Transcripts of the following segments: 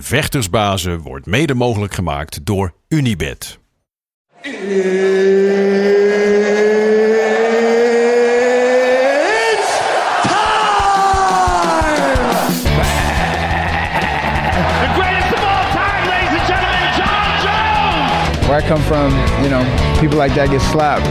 Vechtersbazen wordt mede mogelijk gemaakt door Unibed. It's time! The greatest of all time, ladies and gentlemen, John Jones! Where I come from, you know, people like that get slapped.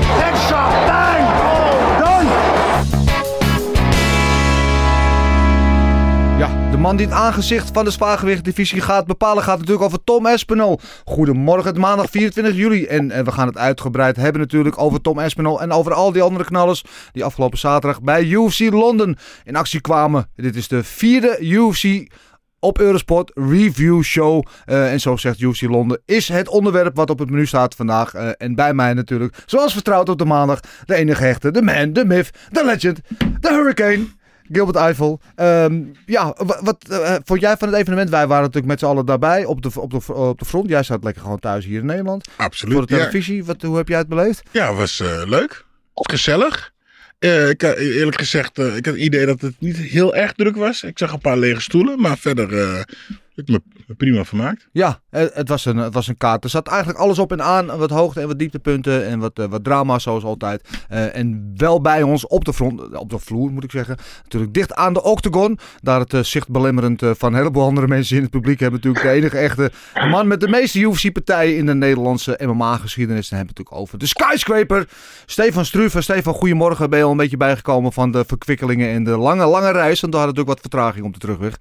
Man die het aangezicht van de zwaargewichtdivisie gaat bepalen gaat natuurlijk over Tom Espinol. Goedemorgen, het maandag 24 juli. En, eh, we gaan het uitgebreid hebben natuurlijk over Tom Espinol en over al die andere knallers die afgelopen zaterdag bij UFC Londen in actie kwamen. Dit is de vierde UFC op Eurosport Review Show. Eh, en zo zegt UFC Londen is het onderwerp wat op het menu staat vandaag. Eh, en bij mij natuurlijk, zoals vertrouwd op de maandag, de enige echte, de man, de myth, de legend, de hurricane. Gilbert Eiffel. Ehm, ja, wa- wat eh, vond jij van het evenement? Wij waren natuurlijk met z'n allen daarbij op de, op, de, op de front. Jij zat lekker gewoon thuis hier in Nederland. Absoluut. Voor de ja. televisie. Wat, hoe heb jij het beleefd? Ja, was eh, leuk. Gezellig. Eh, ik, eerlijk gezegd, eh, ik had het idee dat het niet heel erg druk was. Ik zag een paar lege stoelen, maar verder eh, heb ik me prima vermaakt. Ja, eh, het was, een, het was een kaart. Er zat eigenlijk alles op en aan. Wat hoogte- en wat dieptepunten. En wat, eh, wat drama, zoals altijd. Eh, en wel bij ons op de, front, op de vloer, moet ik zeggen. Natuurlijk dicht aan de octagon. Daar het uh, zicht belemmerend eh, van een heleboel andere mensen in het publiek. Hebben natuurlijk de enige echte man met de meeste UFC-partijen in de Nederlandse MMA-geschiedenis. Dan hebben we het natuurlijk over de skyscraper. Stefan Struve. Stefan, goedemorgen. Ben je al een beetje bijgekomen van de verkwikkelingen en de lange, lange reis? Want we hadden natuurlijk wat vertraging op de terugweg.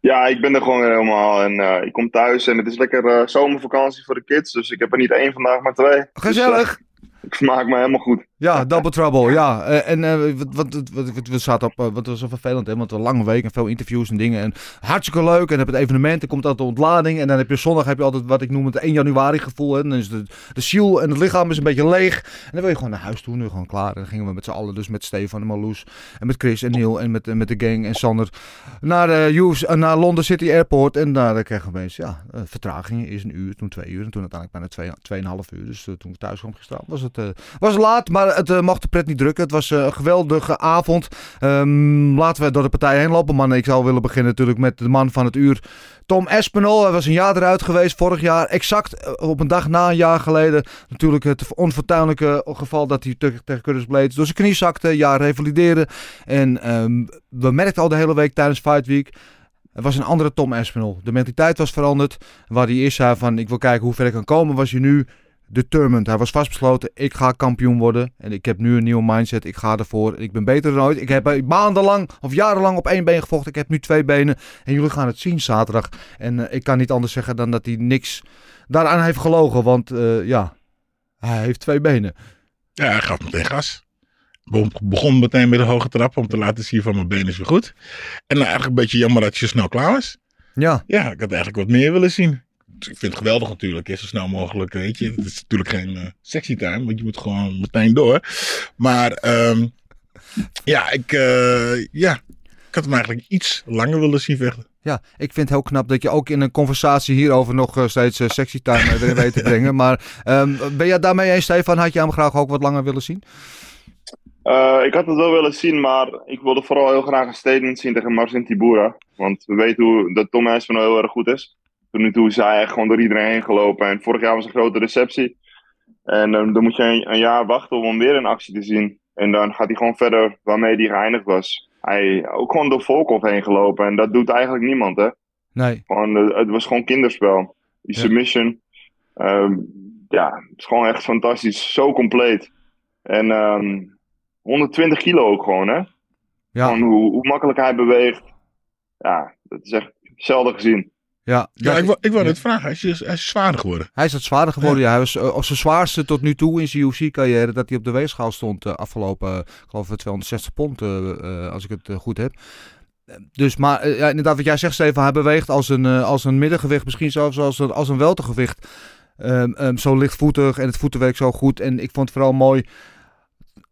Ja, ik ben er gewoon helemaal. En eh, ik kom thuis en het is lekker eh, zomervakantie voor de kids. Dus ik heb er niet één vandaag, maar twee. Gezellig. Dus, eh, ik vermaak me helemaal goed. Ja, double trouble, ja. Eh, en eh, wat, wat, wat, we zaten op, eh, wat was zo vervelend, hè? Want een lange week en veel interviews en dingen. En hartstikke leuk. En heb het evenement, er komt altijd de ontlading. En dan heb je zondag heb je altijd wat ik noem het 1 januari gevoel. Hè? Dan is de, de ziel en het lichaam is een beetje leeg. En dan wil je gewoon naar huis toe, nu gewoon klaar. En dan gingen we met z'n allen, dus met Stefan en Marloes. En met Chris en Neil en met, en met de gang en Sander. Naar, naar London City Airport. En daar kregen we opeens, ja, eh, vertraging is een uur, toen twee uur. En toen uiteindelijk bijna twee, tweeënhalf uur. Dus toen ik thuis kwam gisteren was het... eh, was laat, maar het mocht de pret niet drukken. Het was eh, een geweldige avond. Ehm, laten we door de partij heen lopen, mannen. Ik zou willen beginnen natuurlijk met de man van het uur. Tom Espinol, hij was een jaar eruit geweest vorig jaar. Exact op een dag na een jaar geleden. Natuurlijk het onfortuinlijke geval dat hij te- tegen Curtis Blades door zijn knie zakte. Jaar revalideren. En ehm, we merkten al de hele week tijdens Fight Week... Het was een andere Tom Espinol. De mentaliteit was veranderd. Waar hij eerst zei van ik wil kijken hoe ver ik kan komen, was hij nu determined. Hij was vastbesloten, ik ga kampioen worden. En ik heb nu een nieuwe mindset, ik ga ervoor. Ik ben beter dan ooit. Ik heb maandenlang of jarenlang op één been gevochten. Ik heb nu twee benen. En jullie gaan het zien zaterdag. En eh, ik kan niet anders zeggen dan dat hij niks daaraan heeft gelogen. Want eh, ja, hij heeft twee benen. Ja, hij gaf meteen gas. Be- Begon meteen met een hoge trap om te laten zien van mijn been is weer goed. En nou, eigenlijk een beetje jammer dat je snel klaar was. Ja, Ja, ik had eigenlijk wat meer willen zien. Ik vind het geweldig natuurlijk, hè, zo snel mogelijk, weet je. Het is natuurlijk geen eh, sexy time, want je moet gewoon meteen door. Maar ehm, ja, ik, eh, ja, ik had hem eigenlijk iets langer willen zien vechten. ja, ik vind het heel knap dat je ook in een conversatie hierover nog eh, steeds eh, sexy time eh, erin weet te brengen. Maar ehm, ben jij daarmee eens, Stefan? Had je hem graag ook wat langer willen zien? Eh, ik had het wel willen zien, maar ik wilde vooral heel graag een statement zien tegen Marcin Tibura. Want we weten hoe dat Tom Espinol heel erg goed is. Tot nu toe is hij echt gewoon door iedereen heen gelopen. En vorig jaar was een grote receptie. En eh, dan moet je een, een jaar wachten om hem weer in actie te zien. En dan gaat hij gewoon verder waarmee hij geëindigd was. Hij ook gewoon door Volkov heen gelopen. En dat doet eigenlijk niemand, hè. Nee. Gewoon, eh, het was gewoon kinderspel. Die Ja. submission. ehm, ja, het is gewoon echt fantastisch. Zo compleet. En ehm 120 kilo ook gewoon, hè? Ja, Gewoon hoe, hoe makkelijk hij beweegt. Ja, dat is echt zelden gezien. Ja, Ja, ik, wou- ik wou net vragen, hij is, hij is zwaarder geworden. Hij is wat zwaarder geworden. Ja. Hij was eh, op zijn zwaarste tot nu toe in zijn UFC-carrière. Dat hij op de weegschaal stond eh, afgelopen, eh, ik geloof ik, 260 pond, als ik het goed heb. dus, maar ja, inderdaad, wat jij zegt, Steven, hij beweegt als een, als een middengewicht, misschien zelfs als een, als een weltergewicht. Ehm, ehm, zo lichtvoetig en het voetenwerk zo goed. En ik vond het vooral mooi.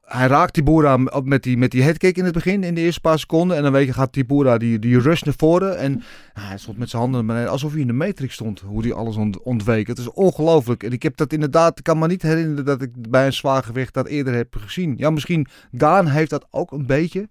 Hij raakt Tibura met die, met die headkick in het begin, in de eerste paar seconden. En dan weet je, gaat Tibura die, die rush naar voren. En hij stond met zijn handen beneden, alsof hij in de Matrix stond. Hoe hij alles ont- ontweek. Het is ongelooflijk. En ik heb dat inderdaad, ik kan me niet herinneren dat ik bij een zwaargewicht dat eerder heb gezien. Ja, misschien Gaan heeft dat ook een beetje.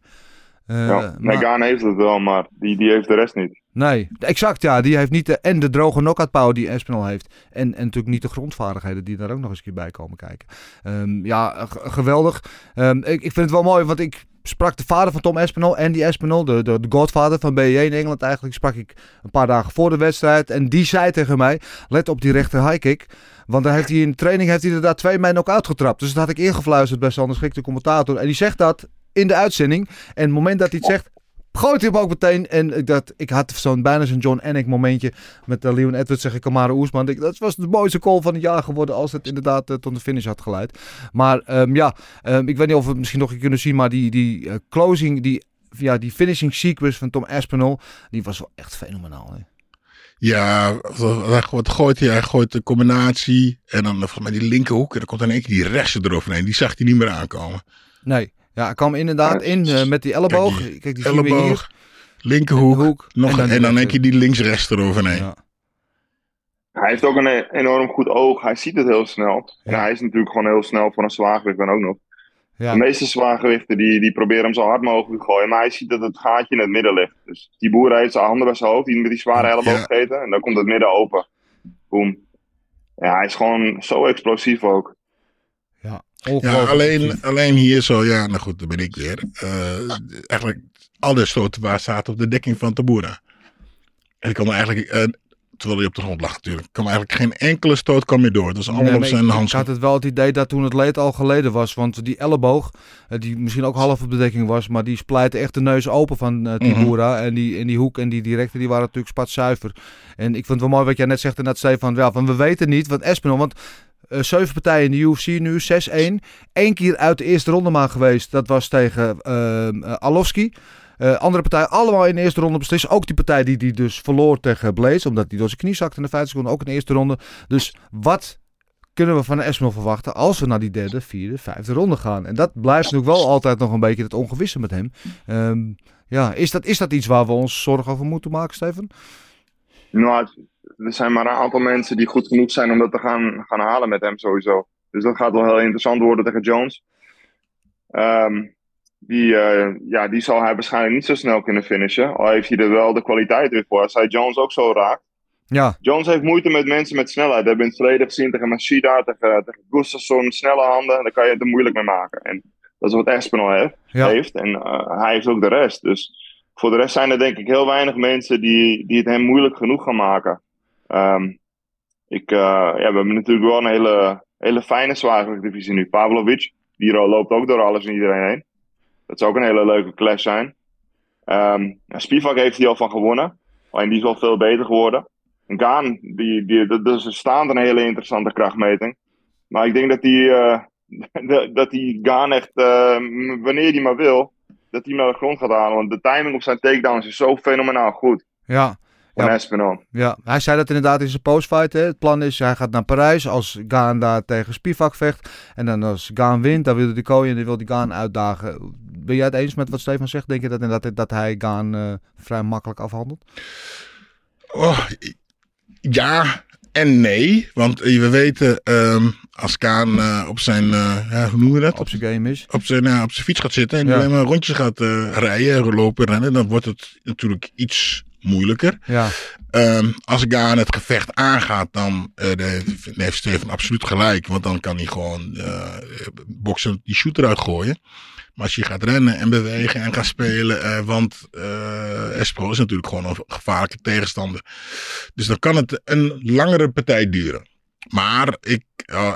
Eh, ja. Nee, maar- Gaan heeft het wel, maar die, die heeft de rest niet. Nee, exact ja. Die heeft niet de, en de droge knockout power die Espinal heeft. En, en natuurlijk niet de grondvaardigheden die daar ook nog eens een keer bij komen kijken. Ehm, ja, geweldig. Ehm, ik, ik vind het wel mooi, want ik sprak de vader van Tom Espinal, Andy Espinal, de, de, de godfather van BJ in Engeland eigenlijk, sprak ik een paar dagen voor de wedstrijd. En die zei tegen mij, let op die rechter high kick. Want dan heeft hij in training heeft hij inderdaad twee mijnen ook uitgetrapt. Dus dat had ik ingefluisterd bij Sander Schik, de commentator. En die zegt dat in de uitzending. En het moment dat hij het zegt, gooit hij hem ook meteen. En ik, dacht, ik had zo'n bijna zo'n John Anik momentje met uh, Leon Edwards, zeg ik, Kamara Oesman. Ik, dat was de mooiste call van het jaar geworden als het inderdaad uh, tot de finish had geleid. Maar um, ja, um, ik weet niet of we het misschien nog een kunnen zien, maar die, die uh, closing, die, ja, die finishing sequence van Tom Aspinall, die was wel echt fenomenaal. Hè? Ja, wat gooit hij? Hij gooit de combinatie en dan mij die linkerhoek. En dan komt in één keer die rechtse eroverheen. Die zag hij niet meer aankomen. Nee, ja, hij kwam inderdaad in uh, met die elleboog. Kijk, die, Kijk, die elleboog, linkerhoek, hoek, nog, en dan, en dan één keer die links-rechts eroverheen. Ja. Hij heeft ook een enorm goed oog. Hij ziet het heel snel. Ja. En hij is natuurlijk gewoon heel snel voor een zwaargewicht dan ook nog. Ja. De meeste zwaargewichten die, die proberen hem zo hard mogelijk te gooien. Maar hij ziet dat het gaatje in het midden ligt. Dus die boer heeft zijn handen bij zijn hoofd. Die met die zware elleboog ja. gegeten. En dan komt het midden open. Boom. Ja, hij is gewoon zo explosief ook. Ja, alleen, alleen hier zo. Ja, nou goed, daar ben ik weer. Uh, eigenlijk alle stoten waar zaten op de dekking van Tabura. En ik kan eigenlijk... Uh, terwijl hij op de grond lag natuurlijk. kwam eigenlijk geen enkele stoot kwam meer door. Dat is allemaal nee, op zijn handschoen. Ik had het wel het idee dat toen het leed al geleden was. Want die elleboog, die misschien ook half op bedekking was. Maar die splijtte echt de neus open van. Mm -hmm. En, die, en die hoek en die directe die waren natuurlijk spatzuiver. En ik vind het wel mooi wat jij net zegt. En dat Stefan, ja, van we weten niet. Want Espinol, want... Uh, zeven partijen in de UFC nu, 6-1. Eén keer uit de eerste ronde maar geweest. Dat was tegen uh, andere partijen allemaal in de eerste ronde beslissen. Ook die partij die, die dus verloor tegen Blaze. Omdat hij door zijn knie zakte in de vijfde seconde. Ook in de eerste ronde. Dus wat kunnen we van Esmel verwachten als we naar die derde, vierde, vijfde ronde gaan? En dat blijft natuurlijk wel altijd nog een beetje het ongewisse met hem. Um, ja, is dat, is dat iets waar we ons zorgen over moeten maken, Steven? Nou, er zijn maar een aantal mensen die goed genoeg zijn om dat te gaan, gaan halen met hem sowieso. Dus dat gaat wel heel interessant worden tegen Jones. Um, die, uh, ja, die zal hij waarschijnlijk niet zo snel kunnen finishen. Al heeft hij er wel de kwaliteit weer voor. Als hij Jones ook zo raakt. Ja. Jones heeft moeite met mensen met snelheid. We hebben in het verleden gezien tegen Machida, tegen, tegen Gustafsson, snelle handen. Daar kan je het er moeilijk mee maken. En dat is wat Espinal heeft. Ja. heeft. En uh, hij heeft ook de rest. Dus voor de rest zijn er denk ik heel weinig mensen die, die het hem moeilijk genoeg gaan maken. Um, ik, uh, ja, we hebben natuurlijk wel een hele, hele fijne zwaargewichtdivisie nu. Pavlovic, die loopt ook door alles en iedereen heen. Dat zou ook een hele leuke clash zijn. Um, Spivak heeft hier al van gewonnen. Alleen die is wel veel beter geworden. En Gaan, die, die, dat is staand een hele interessante krachtmeting. Maar ik denk dat die, uh, dat die Gaan echt, uh, wanneer hij maar wil, dat hij naar de grond gaat halen. Want de timing op zijn takedowns is zo fenomenaal goed. Ja. Ja. Espinal. ja, hij zei dat inderdaad in zijn postfight. Hè. Het plan is, hij gaat naar Parijs als Gaan daar tegen Spivak vecht. En dan als Gaan wint, dan wil hij Kooi en dan wil hij Gaan uitdagen. Ben jij het eens met wat Stefan zegt? Denk je dat, dat, dat hij Gaan uh, vrij makkelijk afhandelt? Oh, ja en nee. Want we weten, um, als Gaan uh, op zijn, uh, ja, hoe noemen we dat? Op zijn game is. Op zijn, uh, op zijn fiets gaat zitten en ja. alleen maar rondjes gaat rijden, lopen, rennen. Dan wordt het natuurlijk iets moeilijker. Ja. Um, als Gaan het gevecht aangaat, dan uh, heeft Steven absoluut gelijk. Want dan kan hij gewoon uh, boksen die shooter uitgooien. Maar als je gaat rennen en bewegen en gaat spelen. Uh, want uh, Espro is natuurlijk gewoon een gevaarlijke tegenstander. Dus dan kan het een langere partij duren. Maar ik,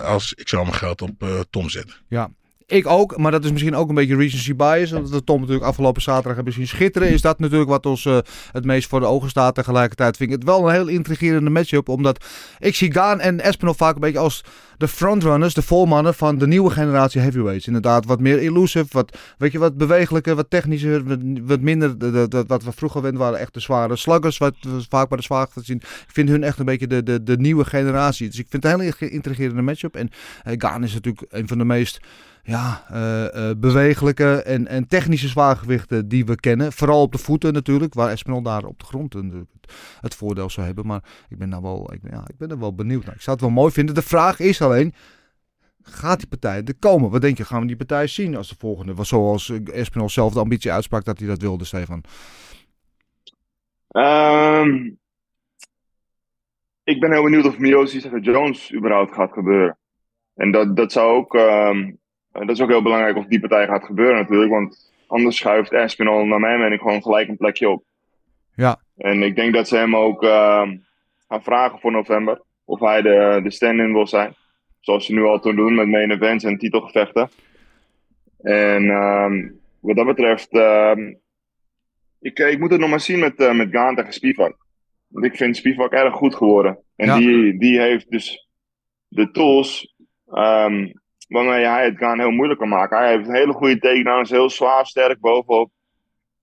als, ik zou mijn geld op Tom zetten. Ja, ik ook, maar dat is misschien ook een beetje recency bias. Omdat we Tom natuurlijk afgelopen zaterdag hebben zien schitteren. Is dat natuurlijk wat ons eh, het meest voor de ogen staat. Tegelijkertijd vind ik het wel een heel intrigerende matchup. Omdat ik zie Gaan en Espinol vaak een beetje als de frontrunners, de volmannen van de nieuwe generatie heavyweights. Inderdaad, wat meer elusive, wat, weet je, wat bewegelijker, wat technischer, wat, minder. de- de- wat we vroeger gewend waren, echt de zware sluggers. Wat we vaak bij de zwaar zien. Ik vind hun echt een beetje de, de, de nieuwe generatie. Dus ik vind het een hele intrigerende matchup. En eh, Gaan is natuurlijk een van de meest ja, eh, eh, bewegelijke en, en technische zwaargewichten die we kennen. Vooral op de voeten natuurlijk, waar Espinol daar op de grond het, voordeel zou hebben. Maar ik ben, nou wel, ik, ben, ja, ik ben er wel benieuwd naar. Ik zou het wel mooi vinden. De vraag is alleen, gaat die partij er komen? Wat denk je, gaan we die partij zien als de volgende? Zoals Espinol zelf de ambitie uitsprak dat hij dat wilde, Stefan. Ehm, ik ben heel benieuwd of Miocic tegen Jones überhaupt gaat gebeuren. En dat, dat zou ook, ehm, dat is ook heel belangrijk of die partij gaat gebeuren natuurlijk. Want anders schuift Espinol naar mijn mening gewoon gelijk een plekje op. Ja. En ik denk dat ze hem ook ehm, gaan vragen voor november. Of hij de, de stand-in wil zijn. Zoals ze nu al toen doen met main events en titelgevechten. En ehm, wat dat betreft, ehm, ik, ik moet het nog maar zien met, eh, met Gaan tegen Spivak. Want ik vind Spivak erg goed geworden. En Ja. die, die heeft dus de tools waarmee hij het Gaan heel moeilijk kan maken. Hij heeft hele goede takedowns, heel zwaar, sterk bovenop.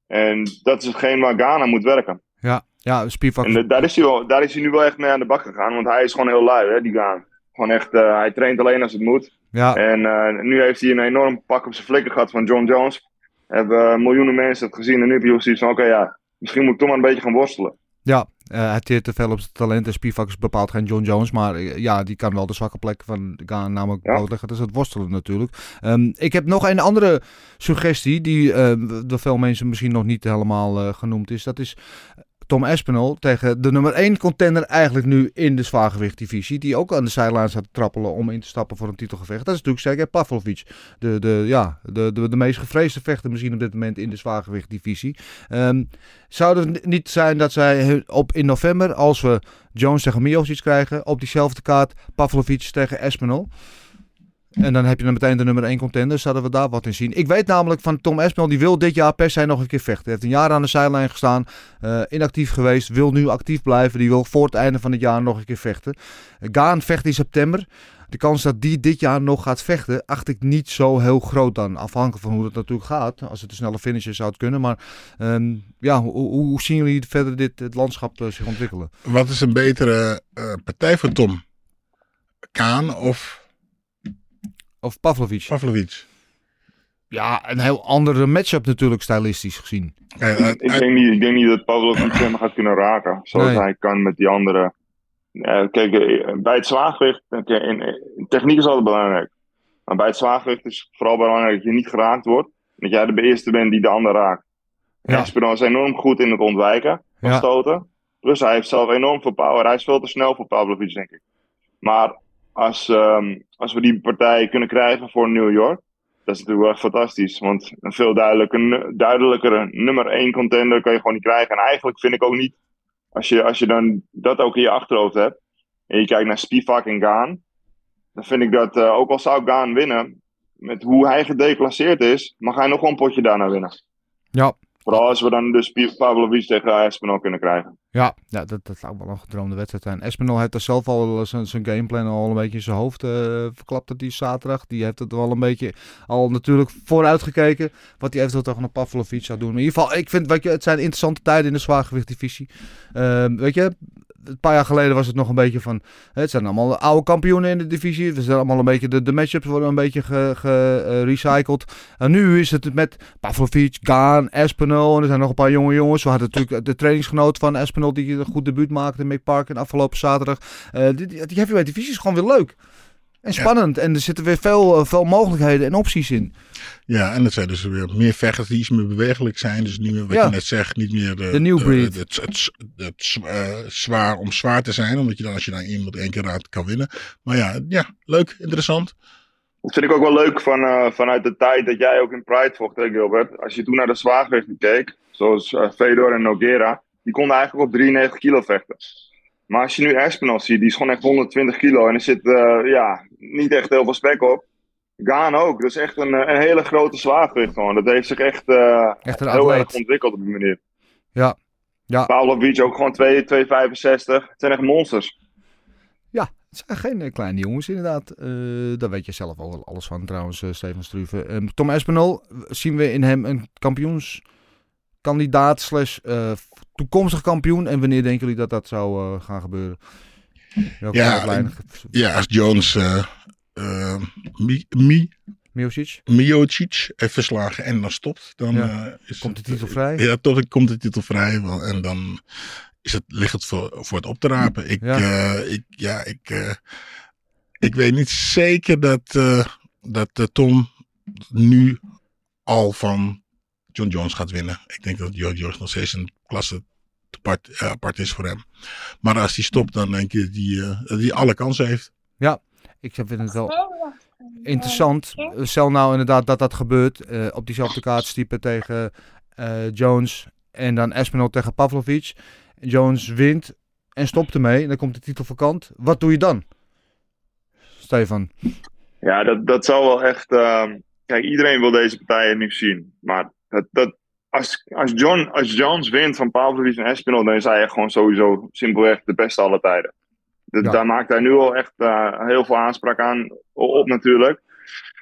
En dat is hetgeen waar Ghana moet werken. Ja, ja Spivak. En de- daar, is hij wel, daar is hij nu wel echt mee aan de bak gegaan. Want hij is gewoon heel lui, hè, die Gaan. Gewoon echt, eh, hij traint alleen als het moet. Ja, En eh, nu heeft hij een enorm pak op zijn flikker gehad van John Jones. Hebben miljoenen mensen het gezien. En nu heb je zoiets van, oké ja, misschien moet ik toch maar een beetje gaan worstelen. Ja, eh, hij teert te veel op zijn talent. En Spivak is bepaald geen John Jones. Maar eh, ja, die kan wel de zwakke plek van Gaan namelijk Ja. blootleggen. Dat is het worstelen natuurlijk. Ehm, ik heb nog een andere suggestie. Die eh, door veel mensen misschien nog niet helemaal genoemd is. Dat is Tom Espinol tegen de nummer 1 contender eigenlijk nu in de zwaargewichtdivisie. Die ook aan de zijlijn staat te trappelen om in te stappen voor een titelgevecht. Dat is natuurlijk Sergej Pavlovic. De, de, ja, de, de, de meest gevreesde vechter misschien op dit moment in de zwaargewichtdivisie. Ehm, zou het niet zijn dat zij op in november, als we Jones tegen Miocic krijgen, op diezelfde kaart Pavlovic tegen Espinol? En dan heb je dan meteen de nummer 1 contender. Zouden we daar wat in zien? Ik weet namelijk van Tom Espinol, die wil dit jaar per se nog een keer vechten. Hij heeft een jaar aan de zijlijn gestaan, eh, inactief geweest, wil nu actief blijven. Die wil voor het einde van het jaar nog een keer vechten. Gaan vecht in september. De kans dat die dit jaar nog gaat vechten, acht ik niet zo heel groot dan. Afhankelijk van hoe dat natuurlijk gaat. Als het een snelle finish is, zou het kunnen. Maar ehm, ja, hoe, zien jullie verder dit het landschap eh, zich ontwikkelen? Wat is een betere eh, partij voor Tom? Kaan of Of Pavlovic? Pavlovic? Ja, een heel andere matchup natuurlijk, stylistisch gezien. Eh, eh, Ik eh, denk niet, ik denk niet dat Pavlovic hem gaat kunnen raken. Zoals Nee. hij kan met die andere. Eh, kijk, eh, bij het zwaargewicht, techniek is altijd belangrijk. Maar bij het zwaargewicht is het vooral belangrijk dat je niet geraakt wordt. Dat jij de eerste bent die de ander raakt. Ja. Is enorm goed in het ontwijken van Ja. stoten. Plus hij heeft zelf enorm veel power. Hij is veel te snel voor Pavlovic, denk ik. Maar als, ehm, als we die partij kunnen krijgen voor New York, dat is natuurlijk wel fantastisch. Want een veel duidelijker, nummer 1 contender kan je gewoon niet krijgen. En eigenlijk vind ik ook niet, als je, als je dan dat ook in je achterhoofd hebt, en je kijkt naar Spivak en Gaan, dan vind ik dat, eh, ook al zou Gaan winnen, met hoe hij gedeclasseerd is, mag hij nog wel een potje daarna winnen. Ja. Vooral als we dan dus Pavlovic tegen Espinal kunnen krijgen. Ja, ja dat, dat zou wel een gedroomde wedstrijd zijn. Espinol heeft er zelf al zijn, zijn gameplan al een beetje in zijn hoofd eh, verklapt dat die zaterdag. Die heeft het wel een beetje al natuurlijk vooruitgekeken. Wat hij eventueel tegen een Pavlovic zou doen. In ieder geval, ik vind, weet je, het zijn interessante tijden in de zwaargewichtdivisie. Ehm weet je, een paar jaar geleden was het nog een beetje van... Het zijn allemaal oude kampioenen in de divisie. We zijn allemaal een beetje... De, de matchups worden een beetje gerecycled. en nu is het met Pavlovic, Gaan, Espinol. En er zijn nog een paar jonge jongens. We hadden natuurlijk de trainingsgenoot van Espinol... die een goed debuut maakte in Mick Park in afgelopen zaterdag. Eh, die, die die heavyweight divisie is gewoon weer leuk. En spannend. En er zitten weer veel, eh, veel mogelijkheden en opties in. Ja, en het zijn dus weer meer vechters die iets meer bewegelijk zijn. Dus niet meer, wat Ja. je net zegt, niet meer de, De new breed. Het, het, het, het, eh, zwaar om zwaar te zijn. Omdat je dan, als je dan iemand één keer raakt, kan winnen. Maar ja, ja leuk, interessant. Dat vind ik ook wel leuk van, eh, vanuit de tijd dat jij ook in Pride vocht, hè, Gilbert. Als je toen naar de zwaargewichten keek, zoals Fedor en Noguera, die konden eigenlijk op 93 kilo vechten. Maar als je nu Espinal ziet, die is gewoon echt 120 kilo en er zit eh, ja, niet echt heel veel spek op. Gaan ook. Dat is echt een, een hele grote zwaargewicht gewoon. Dat heeft zich echt, uh, echt een heel atleet. erg ontwikkeld op die manier. Ja. ja. Pavlovic ook gewoon 2,65. Het zijn echt monsters. Ja, het zijn geen uh, kleine jongens inderdaad. Uh, daar weet je zelf ook alles van trouwens, Steven Struve. Um, Tom Espinol, zien we in hem een kampioenskandidaat slash toekomstig kampioen? En wanneer denken jullie dat dat zou gaan gebeuren? Welke ja, ja, als Jones Mi, Mi Miocic. Miocic heeft verslagen en dan stopt, dan ja. is komt de titel vrij. Ja, tot komt de titel vrij. En dan is het, ligt het voor, voor het op te rapen. Ik, ja, uh, ik, ja, ik, uh, ik weet niet zeker dat, uh, dat Tom nu al van John Jones gaat winnen. Ik denk dat John Jones nog steeds een klasse apart, apart is voor hem. Maar als hij stopt, dan denk je dat hij alle kansen heeft. Ja, ik vind het wel interessant. Stel nou inderdaad dat dat gebeurt. Uh, op diezelfde kaartstype tegen uh, Jones. En dan Espinol tegen Pavlovic. Jones wint en stopt ermee. En dan komt de titel vakant. Wat doe je dan? Stefan. Ja, dat, dat zal wel echt... Uh, kijk, iedereen wil deze partijen nu zien. Maar dat, dat, als, als, John, als Jones wint van Pavlovic en Espinol... dan is hij gewoon sowieso simpelweg de beste alle tijden. Ja. Daar maakt hij nu al echt uh, heel veel aanspraak aan op natuurlijk.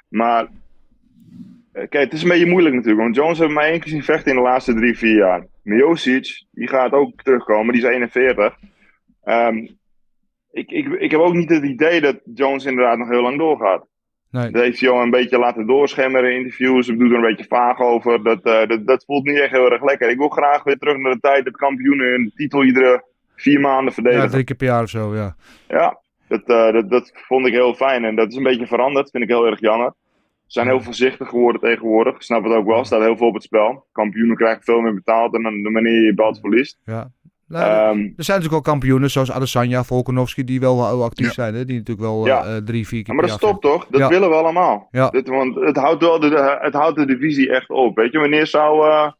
Maar kijk, het is een beetje moeilijk natuurlijk. Want Jones heeft mij één keer zien vechten in de laatste drie, vier jaar. Miocic, die gaat ook terugkomen. Die is 41. Um, ik, ik, ik heb ook niet het idee dat Jones inderdaad nog heel lang doorgaat. Nee. Dat heeft al een beetje laten doorschemmeren in interviews. Ik doe er een beetje vaag over. Dat, uh, dat, dat voelt niet echt heel erg lekker. Ik wil graag weer terug naar de tijd dat kampioenen hun titel iedere vier maanden verdedigen. Ja, drie keer per jaar of zo, ja. Ja, dat, uh, dat, dat vond ik heel fijn. En dat is een beetje veranderd. Vind ik heel erg jammer. Ze zijn heel voorzichtig geworden tegenwoordig. Ik snap het ook wel. Er staat heel veel op het spel. Kampioenen krijgen veel meer betaald dan de manier je belt verliest. Ja. Nou, um, er zijn natuurlijk al kampioenen zoals Adesanya, Volkanovski, die wel actief ja. zijn. Hè? Die natuurlijk wel ja. uh, drie, vier keer ja, Maar dat stopt toch? Dat willen we allemaal. Ja. Dit, want het houdt, wel de, het houdt de divisie echt op. Weet je, wanneer zou... Uh,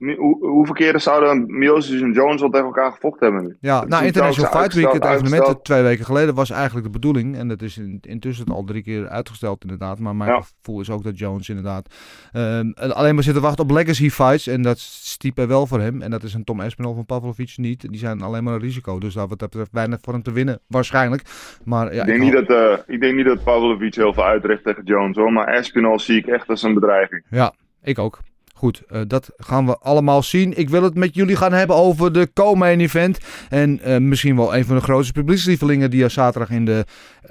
hoe, hoeveel keren zouden Miocic en Jones al tegen elkaar gevochten hebben nu? Ja, nou International Fight Week, het evenement twee weken geleden, was eigenlijk de bedoeling. En dat is in, intussen al drie keer uitgesteld inderdaad. Maar mijn ja. gevoel is ook dat Jones inderdaad um, alleen maar zit te wachten op legacy fights. En dat stiep wel voor hem. En dat is een Tom Espinol van Pavlovic niet. Die zijn alleen maar een risico. Dus daar wat dat betreft weinig voor hem te winnen, waarschijnlijk. Maar, ja, ik, denk ik, niet dat, uh, ik denk niet dat Pavlovic heel veel uitricht tegen Jones hoor. Maar Espinol zie ik echt als een bedreiging. Ja, ik ook. Goed, uh, dat gaan we allemaal zien. Ik wil het met jullie gaan hebben over de co-main event. En uh, misschien wel een van de grootste publiekslievelingen die er zaterdag in de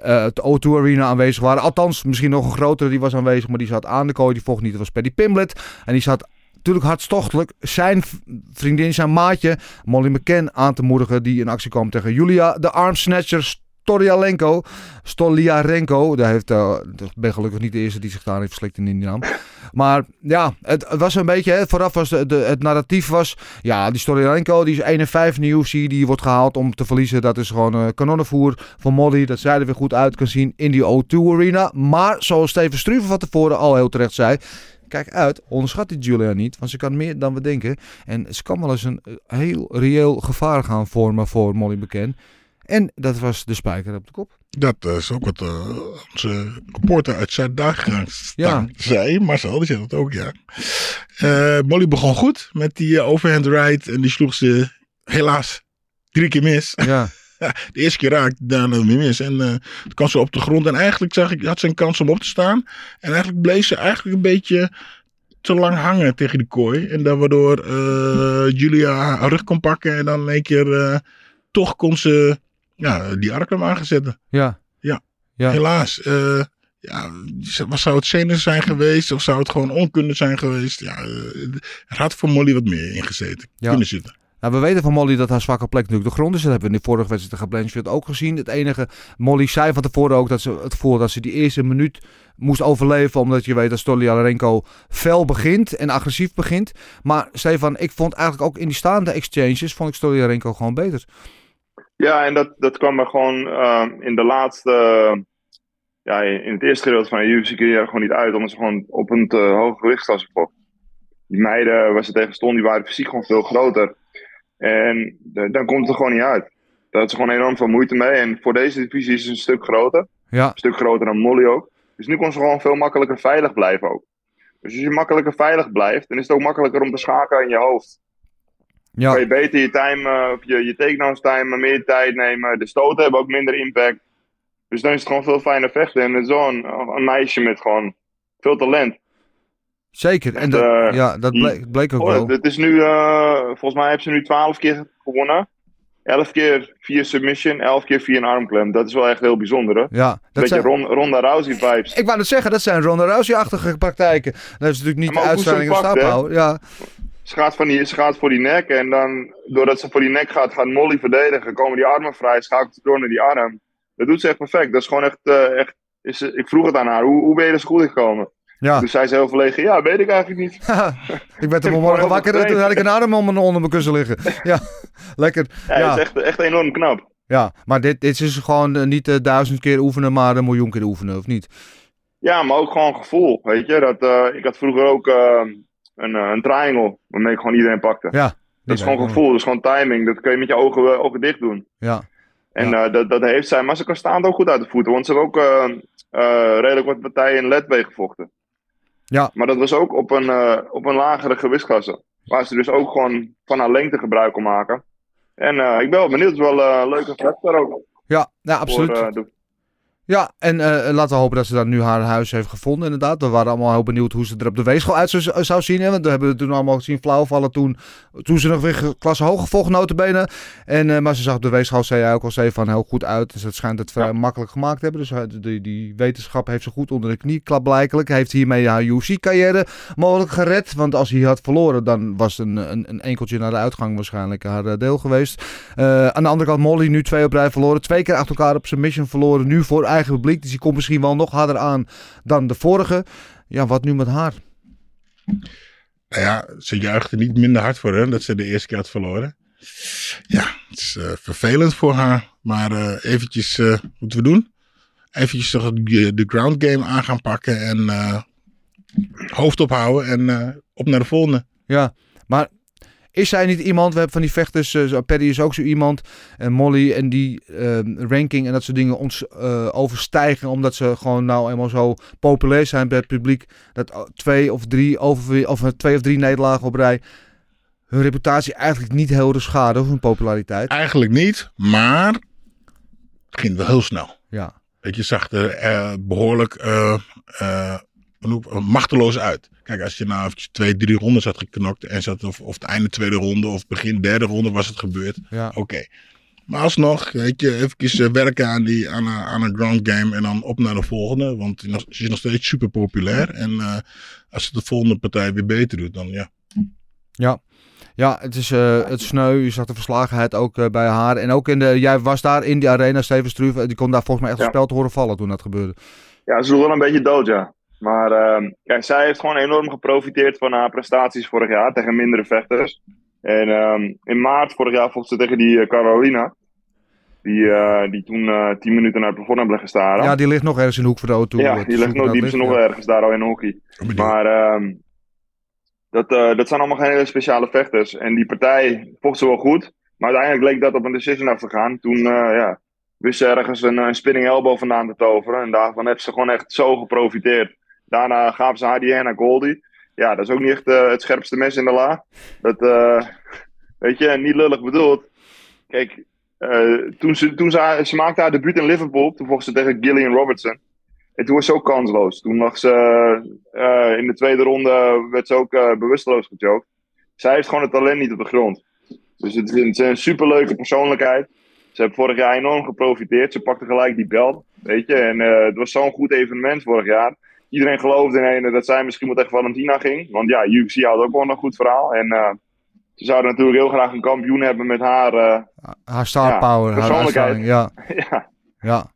uh, O2 Arena aanwezig waren. Althans, misschien nog een grotere die was aanwezig, maar die zat aan de kooi. Die vocht niet, dat was Paddy Pimblet. En die zat natuurlijk hartstochtelijk zijn vriendin, zijn maatje, Molly McCann, aan te moedigen. Die in actie kwam tegen Julia, de armsnatchers. Stoliarenko. Stoliarenko. Daar heeft, uh, ben gelukkig niet de eerste die zich daar heeft verslikt in die naam. Maar ja, het, was een beetje, hè, vooraf was de, het narratief was, ja, die Stoliarenko, die is 1 en 5 in de UFC, die wordt gehaald om te verliezen. Dat is gewoon uh, kanonnenvoer van Molly, dat zij er weer goed uit kan zien in die O2 Arena. Maar zoals Steven Struve van tevoren al heel terecht zei, kijk uit, onderschat die Julia niet, want ze kan meer dan we denken. En ze kan wel eens een heel reëel gevaar gaan vormen voor Molly bekend. En dat was de spijker op de kop. Dat is ook wat uh, onze reporter uit Zuid-Dagegaans ja. zei. Marcel, die zei dat ook, ja. Uh, Molly begon goed met die uh, overhand right. En die sloeg ze helaas drie keer mis. Ja. de eerste keer raakt, daarna weer mis. En uh, toen kwam ze op de grond. En eigenlijk zag ik, had ze een kans om op te staan. En eigenlijk bleef ze eigenlijk een beetje te lang hangen tegen die kooi. En dan waardoor Julia haar rug kon pakken. En dan in één keer toch kon ze ja, die arm aangezet. Ja. Ja. ja. Helaas. Uh, ja, wat zou het zenuw zijn geweest? Of zou het gewoon onkunde zijn geweest? Ja, uh, er had voor Molly wat meer ingezeten. Ja. Kunnen zitten. Nou, we weten van Molly dat haar zwakke plek natuurlijk de grond is. Dat hebben we in de vorige wedstrijd tegen Blanchfield ook gezien. Het enige, Molly zei van tevoren ook dat ze het voelde dat ze die eerste minuut moest overleven. Omdat je weet dat Stoliarenko fel begint en agressief begint. Maar Stefan, ik vond eigenlijk ook in die staande exchanges, vond ik Stoliarenko gewoon beter. Ja, en dat, dat kwam er gewoon uh, in de laatste. Uh, ja, in het eerste gedeelte van de UFC er gewoon niet uit, omdat ze gewoon op een te hoge gewichtsklasse vochten. Die meiden waar ze tegen stonden, die waren fysiek gewoon veel groter. En de, dan komt het er gewoon niet uit. Daar had ze gewoon enorm veel moeite mee. En voor deze divisie is het een stuk groter. Ja. Een stuk groter dan Molly ook. Dus nu kon ze gewoon veel makkelijker veilig blijven ook. Dus als je makkelijker veilig blijft, dan is het ook makkelijker om te schakelen in je hoofd. Ja. Kan je beter je time, eh, of je, je takedowns time, meer tijd nemen. De stoten hebben ook minder impact. Dus dan is het gewoon veel fijner vechten. En zo'n een meisje met gewoon veel talent. Zeker. En dat, Eh, ja, dat bleek, bleek ook Oh, wel. het is nu, eh, volgens mij hebben ze nu 12 keer gewonnen. 11 keer via submission, 11 keer via een armklem. Dat is wel echt heel bijzonder, hè? Ja, dat Beetje zijn, Ron- Ronda Rousey vibes. ik wou net zeggen, dat zijn Ronda Rousey-achtige praktijken. Dat is natuurlijk niet de uitstraling en staphouden. Ja, Ze gaat, van die, ze gaat voor die nek en dan, doordat ze voor die nek gaat, gaat Molly verdedigen. Komen die armen vrij, schakelt ze door naar die arm. Dat doet ze echt perfect. Dat is gewoon echt, eh, echt is, ik vroeg het aan haar, hoe, hoe ben je er zo goed gekomen? ja. Dus zij zei heel verlegen, ja, weet ik eigenlijk niet. ik werd er vanmorgen wakker en toen had ik een arm om mijn- onder mijn kussen liggen. Ja, lekker. Ja, is echt, echt enorm knap. Ja, maar dit, dit is gewoon eh, niet eh, duizend keer oefenen, maar een miljoen keer oefenen, of niet? Ja, maar ook gewoon gevoel, weet je. Dat, ik had vroeger ook eh, een, eh, een triangle, waarmee ik gewoon iedereen pakte. Ja. Dat is gewoon gevoel, dat is gewoon timing. Dat kun je met je ogen, eh, ogen dicht doen. Ja, En Ja. eh, dat, dat heeft zij, maar ze kan staand ook goed uit de voeten. Want ze hebben ook redelijk wat partijen in Ledway gevochten. Ja. Maar dat was ook op een, op een lagere gewichtsklasse. Waar ze dus ook gewoon van haar lengte gebruik kon maken. En ik ben wel benieuwd, het is wel een leuke vechter ook. ja, ja absoluut. Voor, de- Ja, en eh, laten we hopen dat ze dan nu haar huis heeft gevonden, inderdaad. We waren allemaal heel benieuwd hoe ze er op de weegschaal uit zou, zou zien. Hè? Want we hebben het toen allemaal zien flauwvallen toen, toen ze nog weer klasse hoog gevolgd notabene. En, eh, maar ze zag op de weegschaal, zei jij ook al, zei van heel goed uit. Dus het schijnt het vrij Ja. makkelijk gemaakt te hebben. Dus hij- die, die wetenschap heeft ze goed onder de knie, klaarblijkelijk. Hij heeft hiermee haar UFC-carrière mogelijk gered. Want als hij had verloren, dan was een, een, een enkeltje naar de uitgang waarschijnlijk haar eh, deel geweest. Eh, aan de andere kant, Molly nu twee op rij verloren. Twee keer achter elkaar op submission verloren. Nu voor eigen publiek. Dus die komt misschien wel nog harder aan dan de vorige. Ja, wat nu met haar? Nou ja, ze juichte niet minder hard voor hè, dat ze de eerste keer had verloren. Ja, het is eh, vervelend voor haar. Maar eh, eventjes, eh, wat moeten we doen? Eventjes toch de, de ground game aan gaan pakken en hoofd ophouden en op naar de volgende. Ja, maar is zij niet iemand? We hebben van die vechters, eh, zo- Paddy is ook zo iemand. En Molly en die eh, ranking en dat soort dingen ons eh, overstijgen. Omdat ze gewoon nou eenmaal zo populair zijn bij het publiek. Dat o- twee of drie, over, of eh, twee of drie nederlagen op rij hun reputatie eigenlijk niet heel erg schaden. Of hun populariteit. Eigenlijk niet, maar het ging wel heel snel. Ja, Weet je, zag er eh, behoorlijk eh, eh, eh, machteloos uit. Kijk, als je nou eventjes twee, drie rondes had geknokt en zat of, of het einde tweede ronde of begin derde ronde was het gebeurd. ja. Oké. Maar alsnog, weet je, even werken aan, die, aan, een- aan een ground game en dan op naar de volgende. Want ze is nog steeds super populair. En eh, als ze de volgende partij weer beter doet, dan ja. Ja. Ja, het is eh, het sneu. Je zag de verslagenheid ook eh, bij haar. En ook in de, jij was daar in die arena, Steven Struve. Die kon daar volgens mij echt Ja. een spel te horen vallen toen dat gebeurde. Ja, ze doet wel een beetje dood, ja. Maar ehm, ja, zij heeft gewoon enorm geprofiteerd van haar prestaties vorig jaar tegen mindere vechters. En ehm, in maart vorig jaar vocht ze tegen die eh, Carolina. Die, eh, die toen eh 10 minuten naar het plafond hebben liggen staren. Ja, die ligt nog ergens in de hoek van de auto. Ja, eh, die, ligt nog, die is nog ergens daar al in hockey. Maar ehm, dat, eh, dat zijn allemaal geen hele speciale vechters. En die partij vocht ze wel goed. Maar uiteindelijk leek dat op een decision af te gaan. Toen eh, ja, wist ze ergens een, een spinning elbow vandaan te toveren. En daarvan heeft ze gewoon echt zo geprofiteerd. Daarna gaven ze hand naar Goldie. Ja, dat is ook niet echt eh, het scherpste mes in de la. Dat, eh, weet je, niet lullig bedoeld. Kijk, eh, toen, ze, toen ze, ze maakte haar debuut in Liverpool. Toen vocht ze tegen Gillian Robertson. En toen was ze ook kansloos. Toen lag ze in de tweede ronde, werd ze ook bewusteloos gechoked. Zij heeft gewoon het talent niet op de grond. Dus het is een, superleuke persoonlijkheid. Ze heeft vorig jaar enorm geprofiteerd. Ze pakte gelijk die belt, weet je. En het was zo'n goed evenement vorig jaar. Iedereen geloofde in ene dat zij misschien wel tegen Valentina ging. Want ja, UFC had ook wel een goed verhaal. En eh, ze zouden natuurlijk heel graag een kampioen hebben met haar. eh, Haar star Ja, power, haar persoonlijkheid. uitstraling. Ja, ja, ja,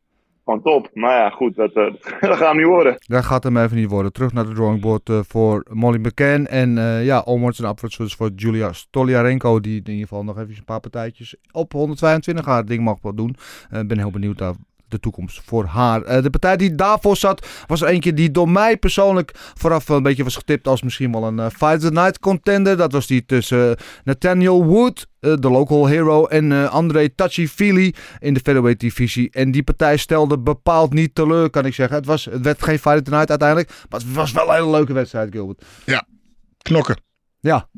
gewoon top. Maar ja, goed, dat, eh, dat gaat hem niet worden. dat gaat hem even niet worden. Terug naar de drawing board voor Molly McCann. En ja, onwards en upwards dus voor Julia Stoliarenko. Die in ieder geval nog even een paar partijtjes op 122 haar ding mag wel doen. Ik ben heel benieuwd daar de toekomst voor haar. Eh, de partij die daarvoor zat was eentje die door mij persoonlijk vooraf een beetje was getipt als misschien wel een uh, Fight the Night contender. Dat was die tussen Nathaniel Wood, de local hero, en André Touchy-Feely in de featherweight divisie. En die partij stelde bepaald niet teleur, kan ik zeggen. Het, was, het werd geen Fight the Night uiteindelijk, maar het was wel een hele leuke wedstrijd, Gilbert. Ja, knokken. Ja,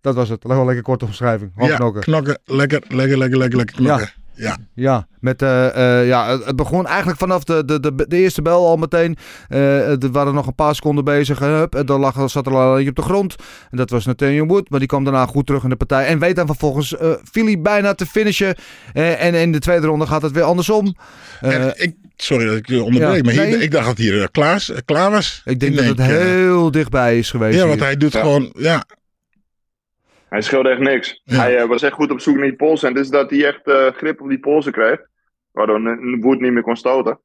dat was het. Wel lekker korte omschrijving. ja, knokken. knokken. Lekker, lekker, lekker, lekker, lekker knokken. Ja. Ja. Ja, met, uh, uh, ja het begon eigenlijk vanaf de, de, de, de eerste bel al meteen. Uh, er waren nog een paar seconden bezig. Hup, en dan lag, zat er al eentje op de grond. En dat was Nathaniel Wood. Maar die kwam daarna goed terug in de partij. En weet dan vervolgens uh, Philly bijna te finishen. en in de tweede ronde gaat het weer andersom. ik, sorry dat ik je onderbreek. Ja, maar hier, nee. ik dacht dat hier klaar, klaar was. Ik denk dat het heel dichtbij is geweest. Ja, want hij doet ja. gewoon... Ja, hij scheelde echt niks. Hij uh, was echt goed op zoek naar die polsen. En dus dat hij echt uh, grip op die polsen kreeg. Waardoor Wood niet meer kon stoten.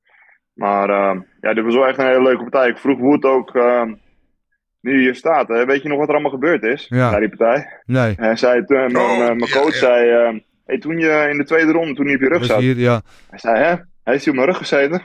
Maar uh, ja, dit was wel echt een hele leuke partij. Ik vroeg Wood ook, nu hij hier staat, weet je nog wat er allemaal gebeurd is ja. bij die partij? Nee. Hij zei, toen, mijn, mijn coach ja, zei, hey, toen je in de tweede ronde, toen hij op je rug zat. Hier, ja. Hij zei, hè? Hij heeft hier op mijn rug gezeten.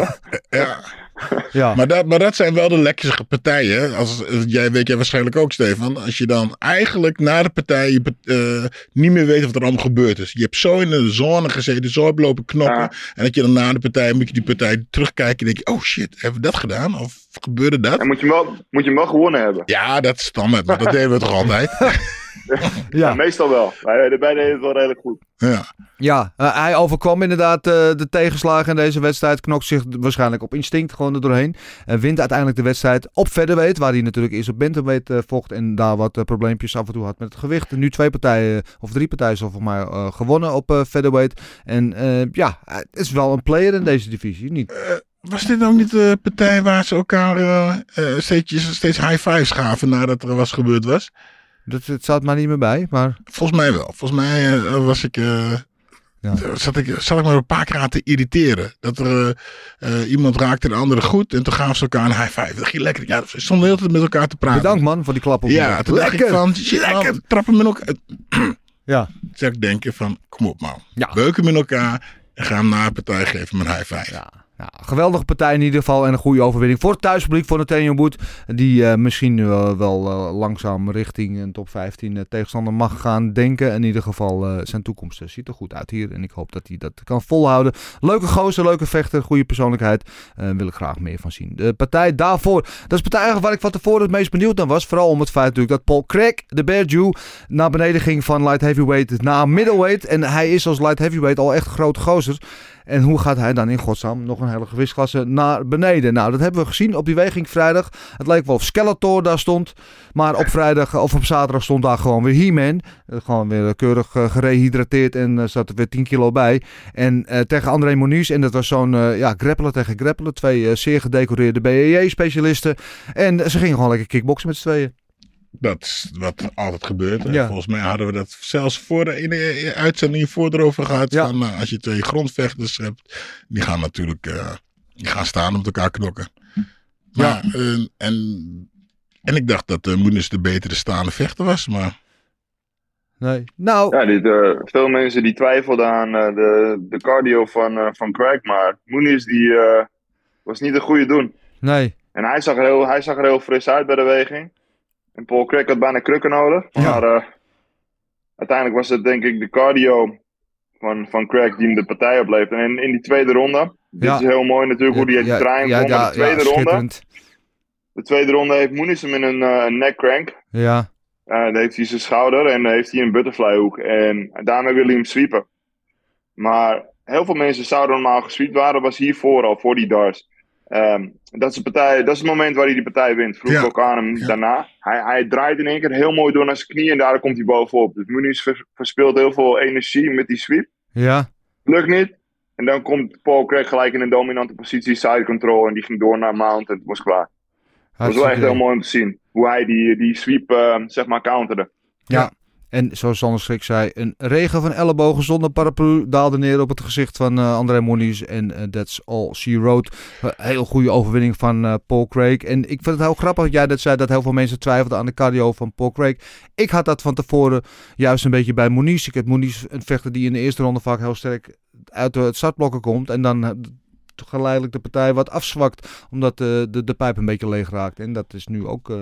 ja. ja. Maar, dat, maar dat zijn wel de lekkerste partijen. Als, jij weet jij waarschijnlijk ook, Stefan. Als je dan eigenlijk na de partij uh, niet meer weet wat er allemaal gebeurd is. Je hebt zo in de zone gezeten, zo hebt lopen knokken. Ja. En dat je dan na de partij, moet je die partij terugkijken en denk je, oh shit, hebben we dat gedaan? Of gebeurde dat? En moet je hem wel, moet je hem wel gewonnen hebben. Ja, dat is standaard. Maar dat deden we toch altijd? ja. ja. meestal wel. Wij, wij deden het wel redelijk goed. Ja, ja uh, hij overkwam inderdaad uh, de tegenslagen in deze wedstrijd. Knokt zich waarschijnlijk op instinct gewoon er doorheen. En wint uiteindelijk de wedstrijd op featherweight. Waar hij natuurlijk eerst op bantamweight uh, vocht. En daar wat probleempjes af en toe had met het gewicht. En nu twee partijen, of drie partijen voor mij, gewonnen op featherweight. En ja, het is wel een player in deze divisie. Niet... Was dit ook niet de partij waar ze elkaar steeds, steeds high fives gaven nadat er was gebeurd was? Dat, het staat maar niet meer bij, maar... Volgens mij wel. Volgens mij uh, was ik... Uh, ja. zat, ik, zat ik me een paar keer aan te irriteren. Dat er uh, iemand raakte de andere goed en toen gaven ze elkaar een high five. Dat ging lekker. Ja, ze stonden de hele tijd met elkaar te praten. Bedankt man voor die klap op Ja, toen lekker. dacht ik van, lekker. Trappen met elkaar. ja. Zeg ik denken van, kom op man. Ja. Beuken met elkaar en ga hem na een partij geven met een high five. Ja. Ja, geweldige partij in ieder geval en een goede overwinning voor het thuispubliek voor Nathaniel Boet. Die uh, misschien uh, wel uh, langzaam richting een top 15 tegenstander mag gaan denken. In ieder geval zijn toekomst ziet er goed uit hier. En ik hoop dat hij dat kan volhouden. Leuke gozer, leuke vechter, goede persoonlijkheid. Wil ik graag meer van zien. De partij daarvoor, dat is partij waar ik van tevoren het meest benieuwd naar was. Vooral om het feit natuurlijk dat Paul Craig, de Bear Jew, naar beneden ging van light heavyweight naar middleweight. En hij is als light heavyweight al echt groot gozer. En hoe gaat hij dan in godsnaam nog een hele gewichtsklasse naar beneden? Nou, dat hebben we gezien op die weging vrijdag. Het leek wel of Skeletor daar stond. Maar op vrijdag of op zaterdag stond daar gewoon weer He-Man. Gewoon weer keurig uh, gerehydrateerd en uh, zat er weer 10 kilo bij. En uh, tegen André Moniz. En dat was zo'n ja, grappelen tegen grappelen. Twee zeer gedecoreerde BEJ-specialisten. En ze gingen gewoon lekker kickboksen met z'n tweeën. Dat is wat altijd gebeurt. Ja. Volgens mij hadden we dat zelfs voor de, in de uitzending voor erover gehad. Ja. Van, nou, als je twee grondvechters hebt, die gaan natuurlijk uh, die gaan staan op elkaar knokken. Maar, ja. Uh, en, en ik dacht dat uh, Moenis de betere staande vechter was, maar... Nee. Nou... Ja, dit, uh, veel mensen die twijfelden aan de, de cardio van, van Craig, maar Moenis die was niet een goede doen. Nee. En hij zag, er heel, hij zag er heel fris uit bij de weging. En Paul Craig had bijna krukken nodig. Maar uh, uiteindelijk was het denk ik de cardio van, van Craig die hem de partij oplevert. En in, in die tweede ronde, dit is heel mooi natuurlijk hoe die ja, draaiing ja, ja, de tweede ronde. De tweede ronde heeft Moenis hem in een uh, neck crank. Ja. Uh, dan heeft hij zijn schouder en dan heeft hij een butterfly hoek. En daarmee wil hij hem sweepen. Maar heel veel mensen zouden normaal gesweept waren, was hiervoor al, voor die dars. Um, dat, is de partij, dat is het moment waar hij die partij wint. Vroeg ja. ook aan hem ja. daarna. Hij, hij draait in één keer heel mooi door naar zijn knie en daar komt hij bovenop. Dus Muniz verspeelt heel veel energie met die sweep. Ja. Lukt niet. En dan komt Paul Craig gelijk in een dominante positie, side control. En die ging door naar Mount en het was klaar. Het was wel echt heel mooi om te zien. Hoe hij die, die sweep, uh, zeg maar, counterde. Ja. En zoals Sander Schrik zei, een regen van ellebogen zonder paraplu daalde neer op het gezicht van uh, André Moniz. En uh, that's all she wrote. Uh, heel goede overwinning van Paul Craig. En ik vind het heel grappig dat jij dat zei, dat heel veel mensen twijfelden aan de cardio van Paul Craig. Ik had dat van tevoren juist een beetje bij Moniz. Ik heb Moniz een vechter die in de eerste ronde vaak heel sterk uit de startblokken komt en dan eh, geleidelijk de partij wat afzwakt, omdat de, de, de pijp een beetje leeg raakt. En dat is nu ook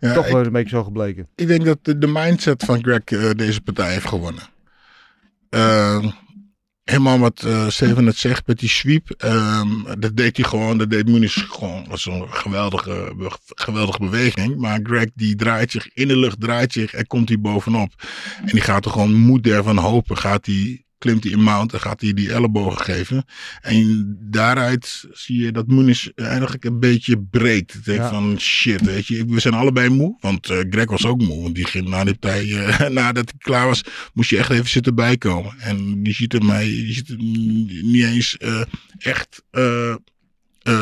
ja, toch wel een beetje zo gebleken. Ik denk dat de, de mindset van Greg uh, deze partij heeft gewonnen. Uh, helemaal wat uh, Steven het zegt met die sweep. Um, dat deed hij gewoon. Dat deed Muniz gewoon. Dat was een geweldige, geweldige beweging. Maar Greg die draait zich in de lucht, draait zich en komt hij bovenop. En die gaat er gewoon moed ervan hopen. Gaat hij klimt hij in mount en gaat hij die ellebogen geven. En daaruit zie je dat Muniz eigenlijk een beetje breekt. Denk ja. van shit, weet je, we zijn allebei moe. Want uh, Greg was ook moe. Want die ging na die partij, uh, nadat hij klaar was, moest je echt even zitten bijkomen. En die ziet er mij, die ziet er niet eens uh, echt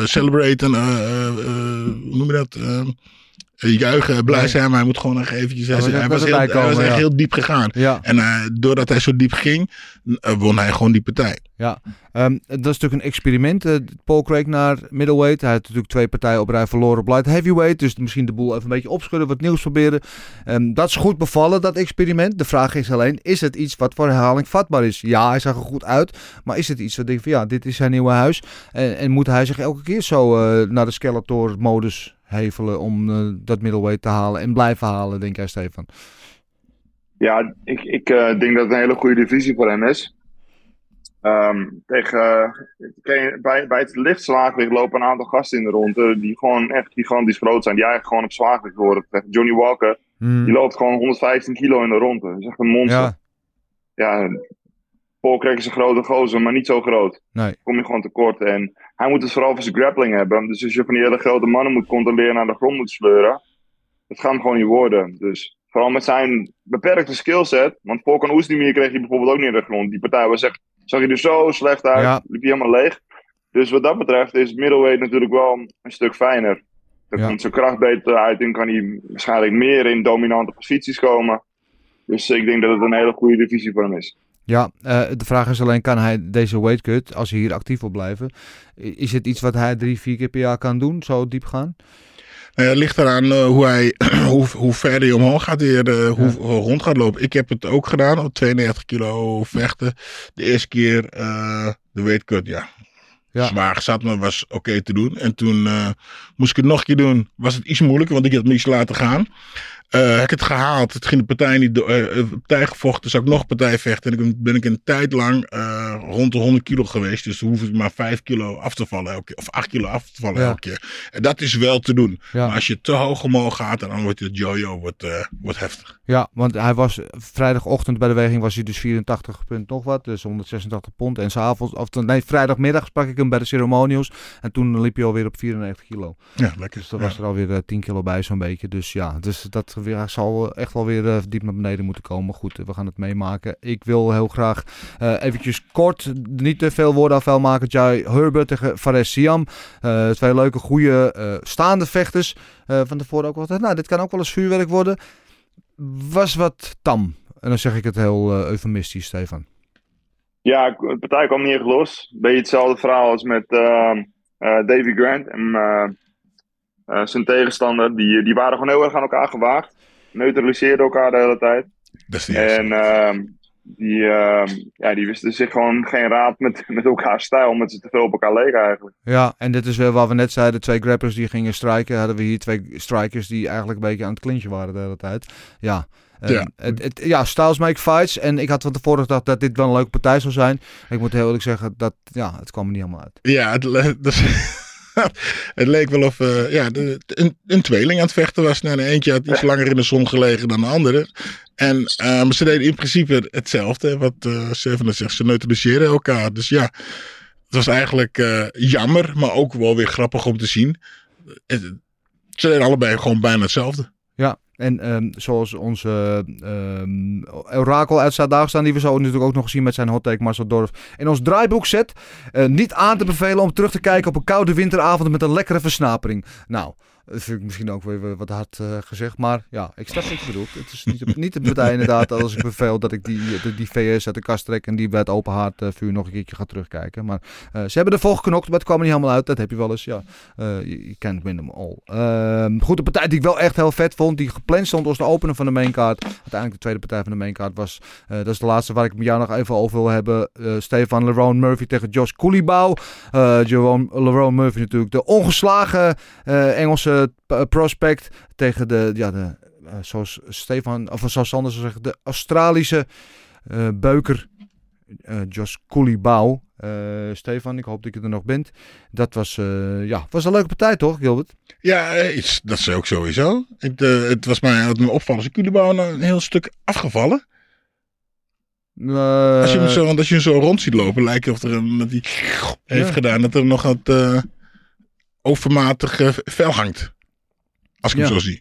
celebraten, hoe noem je dat? Juichen, blij zijn, maar hij moet gewoon nog eventjes... Hij, hij was, heel, hij was echt heel diep gegaan. Ja. En uh, doordat hij zo diep ging, uh, won hij gewoon die partij. Ja, um, dat is natuurlijk een experiment. Uh, Paul Craig naar middleweight. Hij heeft natuurlijk twee partijen op rij verloren op light heavyweight. Dus misschien de boel even een beetje opschudden, wat nieuws proberen. Um, dat is goed bevallen, dat experiment. De vraag is alleen, is het iets wat voor herhaling vatbaar is? Ja, hij zag er goed uit. Maar is het iets wat denk van, ja, dit is zijn nieuwe huis. En, en moet hij zich elke keer zo naar de Skeletor-modus hevelen om uh, dat middleweight te halen en blijven halen, denk jij, Stefan? Ja, ik, ik uh, denk dat het een hele goede divisie voor hem is. Um, tegen, uh, bij, bij het licht zwaargewicht lopen een aantal gasten in de ronde die gewoon echt gigantisch groot zijn. Die eigenlijk gewoon op zwaargewicht worden. Johnny Walker, mm. die loopt gewoon 115 kilo in de ronde. Dat is echt een monster. Ja, ja Craig is een grote gozer, maar niet zo groot. Nee. Kom je gewoon tekort. En hij moet het vooral voor zijn grappling hebben. Dus als je van die hele grote mannen moet controleren naar de grond moet sleuren, dat gaat hem gewoon niet worden. Dus vooral met zijn beperkte skillset. Want Volkan Oesdemir kreeg hij bijvoorbeeld ook niet in de grond. Die partij was echt, zag je er zo slecht uit, ja. liep hij helemaal leeg. Dus wat dat betreft is middleweight natuurlijk wel een stuk fijner. Er ja. komt zijn kracht beter uit en kan hij waarschijnlijk meer in dominante posities komen. Dus ik denk dat het een hele goede divisie voor hem is. Ja, uh, de vraag is alleen, kan hij deze weight cut, als hij hier actief wil blijven, is het iets wat hij drie, vier keer per jaar kan doen, zo diep gaan? Uh, het ligt eraan uh, hoe, hij, hoe, hoe ver hij omhoog gaat weer, uh, hoe ja. rond gaat lopen. Ik heb het ook gedaan, op 92 kilo vechten. De eerste keer de weight cut, ja. ja. Zwaar zat, maar was oké okay te doen. En toen moest ik het nog een keer doen, was het iets moeilijker, want ik had me iets laten gaan. Uh, heb ik het gehaald. Het ging de partij niet door. Uh, partij gevochten, zou ik nog partij vechten. En dan ben ik een tijd lang uh, rond de 100 kilo geweest. Dus dan hoef ik maar 5 kilo af te vallen elke keer. Of 8 kilo af te vallen ja. elke keer. En dat is wel te doen. Ja. Maar als je te hoog omhoog gaat, dan wordt het jojo wordt, wordt heftig. Ja, want hij was vrijdagochtend bij de weging was hij dus 84 punt nog wat. Dus 186 pond. En s'avonds, of nee, vrijdagmiddag sprak ik hem bij de ceremonials. En toen liep hij alweer op 94 kilo. Ja, lekker. Dus dan was er alweer 10 kilo bij zo'n beetje. Dus ja, dus dat weer, zal echt wel weer uh, diep naar beneden moeten komen. Goed, we gaan het meemaken. Ik wil heel graag uh, eventjes kort, niet te veel woorden afvuil maken. Jai Herbert tegen Fares Siam. Uh, twee leuke, goede staande vechters. van tevoren ook altijd, nou, dit kan ook wel eens vuurwerk worden. Was wat tam. En dan zeg ik het heel eufemistisch, Stefan. Ja, de partij kwam niet echt los. Beetje hetzelfde verhaal als met Davy Grant en uh, zijn tegenstander, die, die waren gewoon heel erg aan elkaar gewaagd. Neutraliseerden elkaar de hele tijd. en uh, die, uh, ja, die wisten zich gewoon geen raad met, met elkaar stijl, omdat ze te veel op elkaar leken eigenlijk. Ja, en dit is weer wat we net zeiden, twee grappers die gingen strijken. Hadden we hier twee strikers die eigenlijk een beetje aan het klintje waren de hele tijd. Ja, ja. Het, het, ja, styles make fights. En ik had van tevoren gedacht dat dit wel een leuke partij zou zijn. Ik moet heel eerlijk zeggen, dat ja, het kwam er niet helemaal uit. Ja, het, dus, het leek wel of uh, ja, de, een, een, tweeling aan het vechten was. Nou, de eentje had iets langer in de zon gelegen dan de andere. En um, ze deden in principe hetzelfde. Wat uh, Seven zegt, ze neutraliseerden elkaar. Dus ja, het was eigenlijk uh, jammer, maar ook wel weer grappig om te zien. Ze deden allebei gewoon bijna hetzelfde. Ja, en um, zoals onze um, orakel uit Zuid-Dagestan, die we zo natuurlijk ook nog gezien met zijn hottake Marcel Dorf in ons draaiboek zet. Uh, niet aan te bevelen om terug te kijken op een koude winteravond met een lekkere versnapering. Nou, Dat vind ik misschien ook weer wat hard uh, gezegd. Maar ja, ik snap wat je bedoelt. Het is niet, niet de partij inderdaad als ik beveel dat ik die, die, VS uit de kast trek en die bij het open haard uh, vuur nog een keertje ga terugkijken. Maar uh, ze hebben ervoor geknokt, maar het kwam er niet helemaal uit. Dat heb je wel eens. Ja, je, kent win them all. Ehm, goed, de partij die ik wel echt heel vet vond, die gepland stond als de opener van de maincard. Uiteindelijk de tweede partij van de maincard was, dat is de laatste waar ik met jou nog even over wil hebben. Stefan Lerone Murphy tegen Josh Koolibau. Jerome Lerone Murphy natuurlijk de ongeslagen Engelse prospect tegen de, ja, de zoals Stefan, of zoals Sander zou zeggen, de Australische uh, beuker uh, Josh Koolibau. Uh, Stefan, ik hoop dat je er nog bent. Dat was, ja, was een leuke partij toch, Gilbert? Ja, dat is ook sowieso. Het, het was mij het me opvallen. Is Koolibau een heel stuk afgevallen? als, je hem zo, want als je hem zo rond ziet lopen, lijkt het of er een, dat hij heeft gedaan dat er nog wat overmatig vel hangt. Als ik ja. hem zo zie.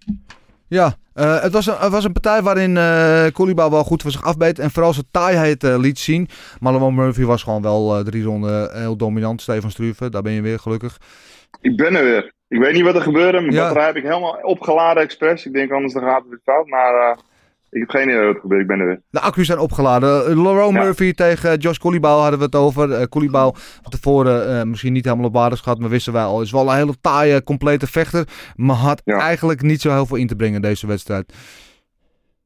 Ja, uh, het, was een, het was een partij waarin uh, Koolibau wel goed voor zich afbeet. En vooral zijn taaiheid uh, liet zien. Malone Murphy was gewoon wel drie ronden heel dominant. Stefan Struve, daar ben je weer gelukkig. Ik ben er weer. Ik weet niet wat er gebeurde. Mijn ja. batterij heb ik helemaal opgeladen expres. Ik denk anders dan gaat het weer fout. Maar ik heb geen idee wat er gebeurt. Ik ben er weer. De accu's zijn opgeladen. Laurent ja. Murphy tegen Josh Koolibau hadden we het over. Uh, Koolibau had tevoren uh, misschien niet helemaal op waarde gehad. Maar wisten wij al. Is wel een hele taaie, complete vechter. Maar had ja. eigenlijk niet zo heel veel in te brengen in deze wedstrijd.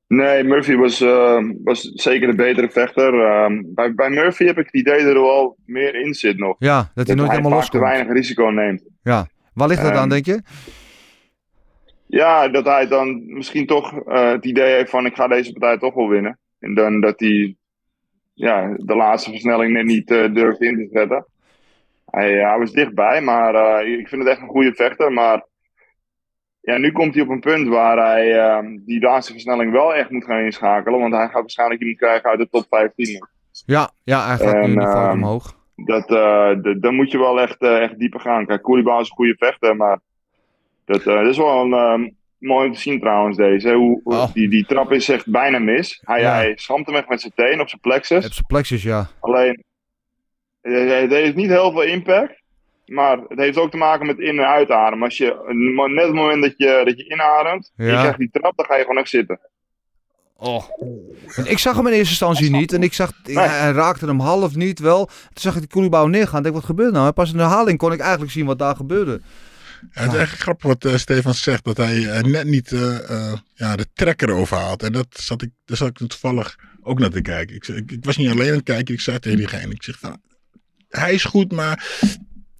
Nee, Murphy was, uh, was zeker de betere vechter. Uh, bij, bij Murphy heb ik het idee dat er wel meer in zit nog. Ja, dat, dat hij nooit helemaal los te weinig risico neemt. Ja, waar ligt dat um, aan, denk je? Ja, dat hij dan misschien toch uh, het idee heeft van ik ga deze partij toch wel winnen. En dan dat hij ja, de laatste versnelling net niet uh, durft in te zetten. Hij, hij was dichtbij, maar uh, ik vind het echt een goede vechter. Maar ja, nu komt hij op een punt waar hij die laatste versnelling wel echt moet gaan inschakelen. Want hij gaat waarschijnlijk iemand krijgen uit de top 15. Ja, ja hij gaat en, nu niveau omhoog. Dat, dan moet je wel echt, echt dieper gaan. Kijk, Koulibaly is een goede vechter, maar dat, uh, dat is wel een, um, mooi om te zien trouwens deze. Hoe, Oh. die, die trap is echt bijna mis. Hij, Ja. hij schampt hem echt met zijn teen op zijn plexus. Op zijn plexus, ja. Alleen, eh, het heeft niet heel veel impact. Maar het heeft ook te maken met in- en uitademen. Als je, net het moment dat je, dat je inademt, en je krijgt die trap, dan ga je gewoon echt zitten. Oh. Ik zag hem in eerste instantie niet. En ik zag, hij raakte hem half niet wel. Toen zag ik die Koelibouw neergaan. Ik denk, wat gebeurt nou? Pas in de herhaling kon ik eigenlijk zien wat daar gebeurde. Het is echt grappig wat eh, Stefan zegt, dat hij eh, net niet eh, ja, de trekker overhaalt. En dat zat ik, daar zat ik toevallig ook naar te kijken. Ik, ik was niet alleen aan het kijken, ik zei tegen diegene, ik zeg van, hij is goed, maar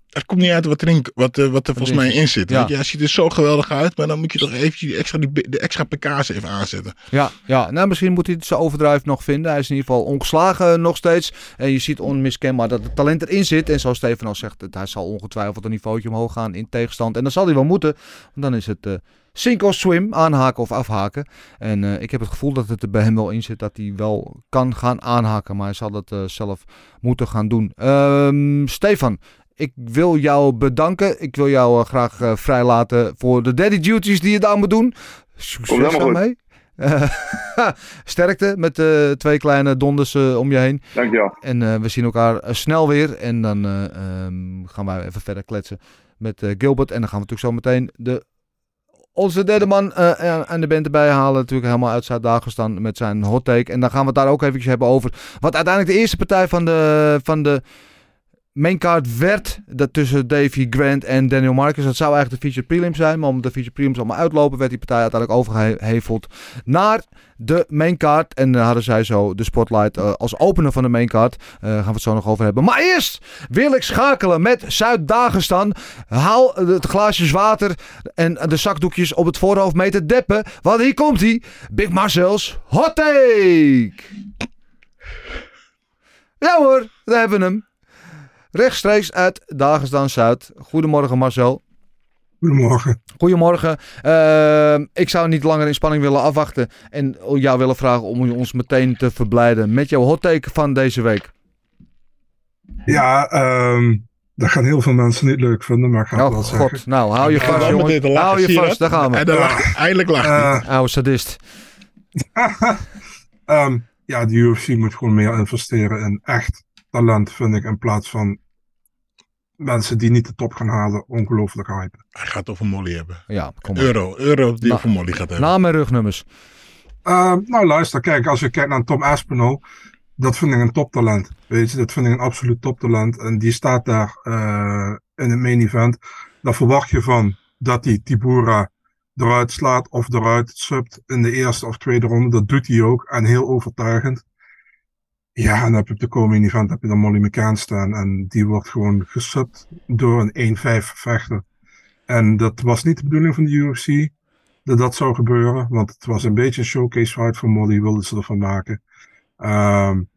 er komt niet uit wat, erin, wat, eh, wat er volgens mij in zit. Ja. Weet je, hij ziet er zo geweldig uit, maar dan moet je toch eventjes die extra, die, de extra pk's even aanzetten. Ja, ja, nou misschien moet hij het zijn overdrive nog vinden. Hij is in ieder geval ongeslagen nog steeds. En je ziet onmiskenbaar dat het talent erin zit. En zoals Steven al zegt, het- hij zal ongetwijfeld een niveautje omhoog gaan in tegenstand. En dan zal hij wel moeten. Want dan is het eh sink or swim, aanhaken of afhaken. En eh, ik heb het gevoel dat het er bij hem wel in zit dat hij wel kan gaan aanhaken. Maar hij zal dat zelf moeten gaan doen. Ehm, Stefan, ik wil jou bedanken. Ik wil jou eh, graag eh, vrijlaten voor de daddy duties die je daar moet doen. Succes daarmee. Eh, sterkte met de twee kleine donders eh, om je heen. Dankjewel. En eh, we zien elkaar eh, snel weer. En dan eh, ehm, gaan wij even verder kletsen met eh, Gilbert. En dan gaan we natuurlijk zo meteen de, onze derde man eh, aan- aan de band erbij halen. Natuurlijk helemaal uit Zuid-Dagestan met zijn hot take. En dan gaan we het daar ook eventjes hebben over wat uiteindelijk de eerste partij van de, van de maincard werd. Dat tussen Davy Grant en Daniel Marcus. Dat zou eigenlijk de feature prelim zijn. Maar omdat de feature prelims allemaal uitlopen, werd die partij uiteindelijk overgeheveld naar de maincard. En dan hadden zij zo de spotlight eh, als opener van de maincard. Eh gaan we het zo nog over hebben. Maar eerst wil ik schakelen met Zuid-Dagestan. Haal het glaasjes water en de zakdoekjes op het voorhoofd mee te deppen. Want hier komt hij. Big Marcel's Hot Take. Ja hoor, daar hebben we hem. Rechtstreeks uit Dagestan Zuid. Goedemorgen Marcel. Goedemorgen. Goedemorgen. Ehm, ik zou niet langer in spanning willen afwachten. En jou willen vragen om ons meteen te verblijden met jouw hot take van deze week. Ja, ehm, dat gaan heel veel mensen niet leuk vinden, maar ik ga het Oh wel zeggen. god. Nou, hou je vast jongen. Hou je vast, daar gaan we. En dan lacht, eindelijk lacht hij. Eh, Oude sadist. Ehm, ja, de UFC moet gewoon meer investeren in echt talent, vind ik, in plaats van mensen die niet de top gaan halen ongelooflijk hypen. Hij gaat over Molly hebben. Ja, kom maar. Euro, euro die Nou, over Molly gaat hebben. Naam en rugnummers. Uh, nou, luister, kijk, als je kijkt naar Tom Aspinall, dat vind ik een toptalent. Weet je, dat vind ik een absoluut toptalent. En die staat daar uh, in het main event. Dan verwacht je van dat hij Tibura eruit slaat of eruit subt in de eerste of tweede ronde. Dat doet hij ook en heel overtuigend. Ja, en dan heb je op de komende event heb je dan Molly McCann staan. En die wordt gewoon gesubt door een 1-5 vechter. En dat was niet de bedoeling van de UFC dat dat zou gebeuren. Want het was een beetje een showcase fight voor Molly, wilden ze ervan maken. Um,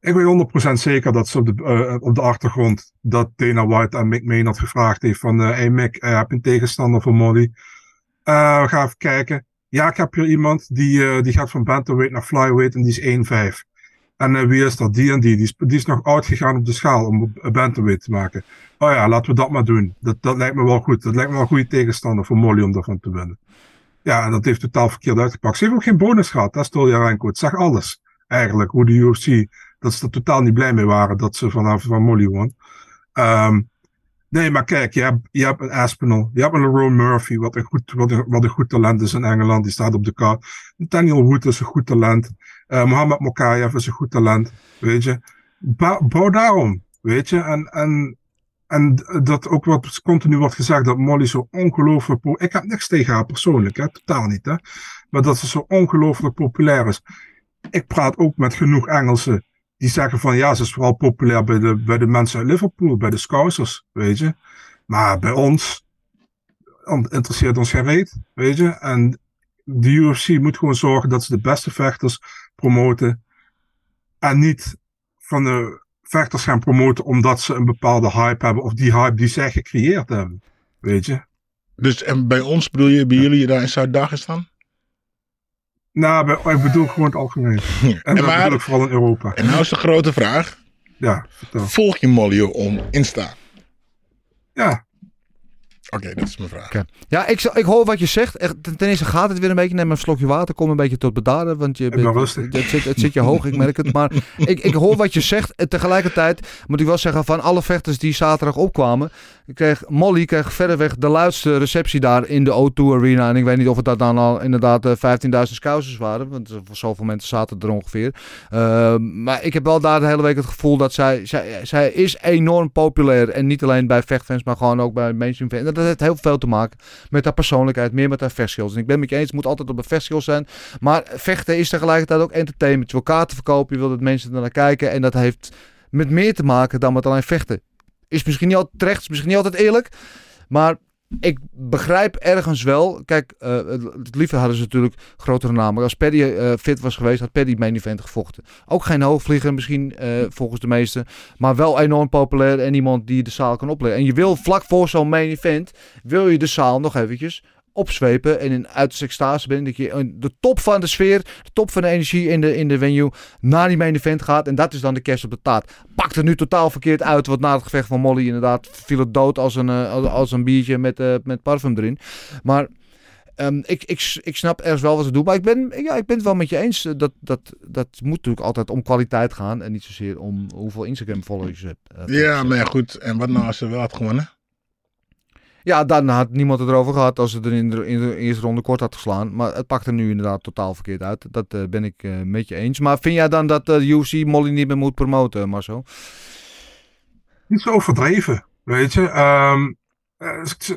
ik weet 100% zeker dat ze op de, uh, op de achtergrond dat Dana White aan Mick Maynard gevraagd heeft van uh, hey Mick, uh, heb je een tegenstander voor Molly? we gaan even kijken. Ja, ik heb hier iemand die, die gaat van bantamweight naar flyweight en die is 1-5. En wie is dat? Die en die. Die is, nog uitgegaan op de schaal om een bantamweight te maken. Oh ja, laten we dat maar doen. Dat, dat lijkt me wel goed. Dat lijkt me wel een goede tegenstander voor Molly om daarvan te winnen. Ja, en dat heeft totaal verkeerd uitgepakt. Ze heeft ook geen bonus gehad, dat is Toljarenko. Het zag alles, eigenlijk, hoe de UFC, dat ze er totaal niet blij mee waren dat ze vanaf van Molly won. Um, nee, maar kijk, je hebt, je hebt een Aspinall, je hebt een Ron Murphy, wat een, goed, wat, een, wat een goed talent is in Engeland, die staat op de kaart. Daniel Wood is een goed talent. Uh, Mohamed Mokayev is een goed talent, weet je. Bouw daarom, weet je. En, en en dat ook wat continu wordt gezegd, dat Molly zo ongelooflijk... Ik heb niks tegen haar persoonlijk, hè? totaal niet. Hè? Maar dat ze zo ongelooflijk populair is. Ik praat ook met genoeg Engelsen die zeggen van... Ja, ze is vooral populair bij de, bij de mensen uit Liverpool, bij de Scousers, weet je. Maar bij ons interesseert ons geen weet je. En de UFC moet gewoon zorgen dat ze de beste vechters promoten. En niet van de vechters gaan promoten omdat ze een bepaalde hype hebben. Of die hype die zij gecreëerd hebben. Weet je? Dus en bij ons bedoel je, bij jullie daar in Zuid-Dagestan? Nou, ik bedoel gewoon het algemeen. En, en maar, bedoel ik vooral in Europa. En nou is de grote vraag. Ja, vertel. Volg je Molly om Insta? Ja. Oké, okay, dat is mijn vraag. Okay. Ja, ik, ik hoor wat je zegt. Echt, ten eerste gaat het weer een beetje. Neem een slokje water. Kom een beetje tot bedaren. Want je, ik ben rustig. Het, zit, het zit je hoog, ik merk het. Maar ik, ik hoor wat je zegt. En tegelijkertijd moet ik wel zeggen, van alle vechters die zaterdag opkwamen, kreeg Molly kreeg verreweg de luidste receptie daar in de O2 Arena. En ik weet niet of het dat dan al inderdaad uh, 15.000 scousers waren. Want voor zoveel mensen zaten er ongeveer. Uh, maar ik heb wel daar de hele week het gevoel dat zij, zij, zij is enorm populair. En niet alleen bij vechtfans, maar gewoon ook bij mainstream fans. Dat heeft heel veel te maken met haar persoonlijkheid, meer met haar vechtskills. En ik ben met je eens, het moet altijd op een vechtskill zijn. Maar vechten is tegelijkertijd ook entertainment. Je wil kaarten verkopen, je wil dat mensen naar kijken. En dat heeft met meer te maken dan met alleen vechten. Is misschien niet altijd terecht, is misschien niet altijd eerlijk. Maar ik begrijp ergens wel. Kijk, uh, het liever hadden ze natuurlijk grotere namen. Als Paddy uh, fit was geweest, had Paddy main event gevochten. Ook geen hoogvlieger misschien, uh, volgens de meesten. Maar wel enorm populair en iemand die de zaal kan opleggen. En je wil vlak voor zo'n main event, wil je de zaal nog eventjes opzwepen en in uiterste extase ben. Dat je de top van de sfeer, de top van de energie in de, in de venue naar die main event gaat. En dat is dan de kerst op de taart. Pakt er nu totaal verkeerd uit. Want na het gevecht van Molly inderdaad viel het dood als een, als, als een biertje met, uh, met parfum erin. Maar um, ik, ik, ik snap ergens wel wat ze doen. Maar ik ben, ja, ik ben het wel met je eens. Dat, dat, dat moet natuurlijk altijd om kwaliteit gaan. En niet zozeer om hoeveel Instagram followers je hebt. Uh, ja, maar ja, goed. En wat nou als ze wel had gewonnen? Ja, dan had niemand het erover gehad als ze er in de, in de eerste ronde kort had geslaan. Maar het pakt er nu inderdaad totaal verkeerd uit. Dat uh, ben ik uh, met je eens. Maar vind jij dan dat de uh, UFC Molly niet meer moet promoten, Marcel? Niet zo overdreven, weet je. Um,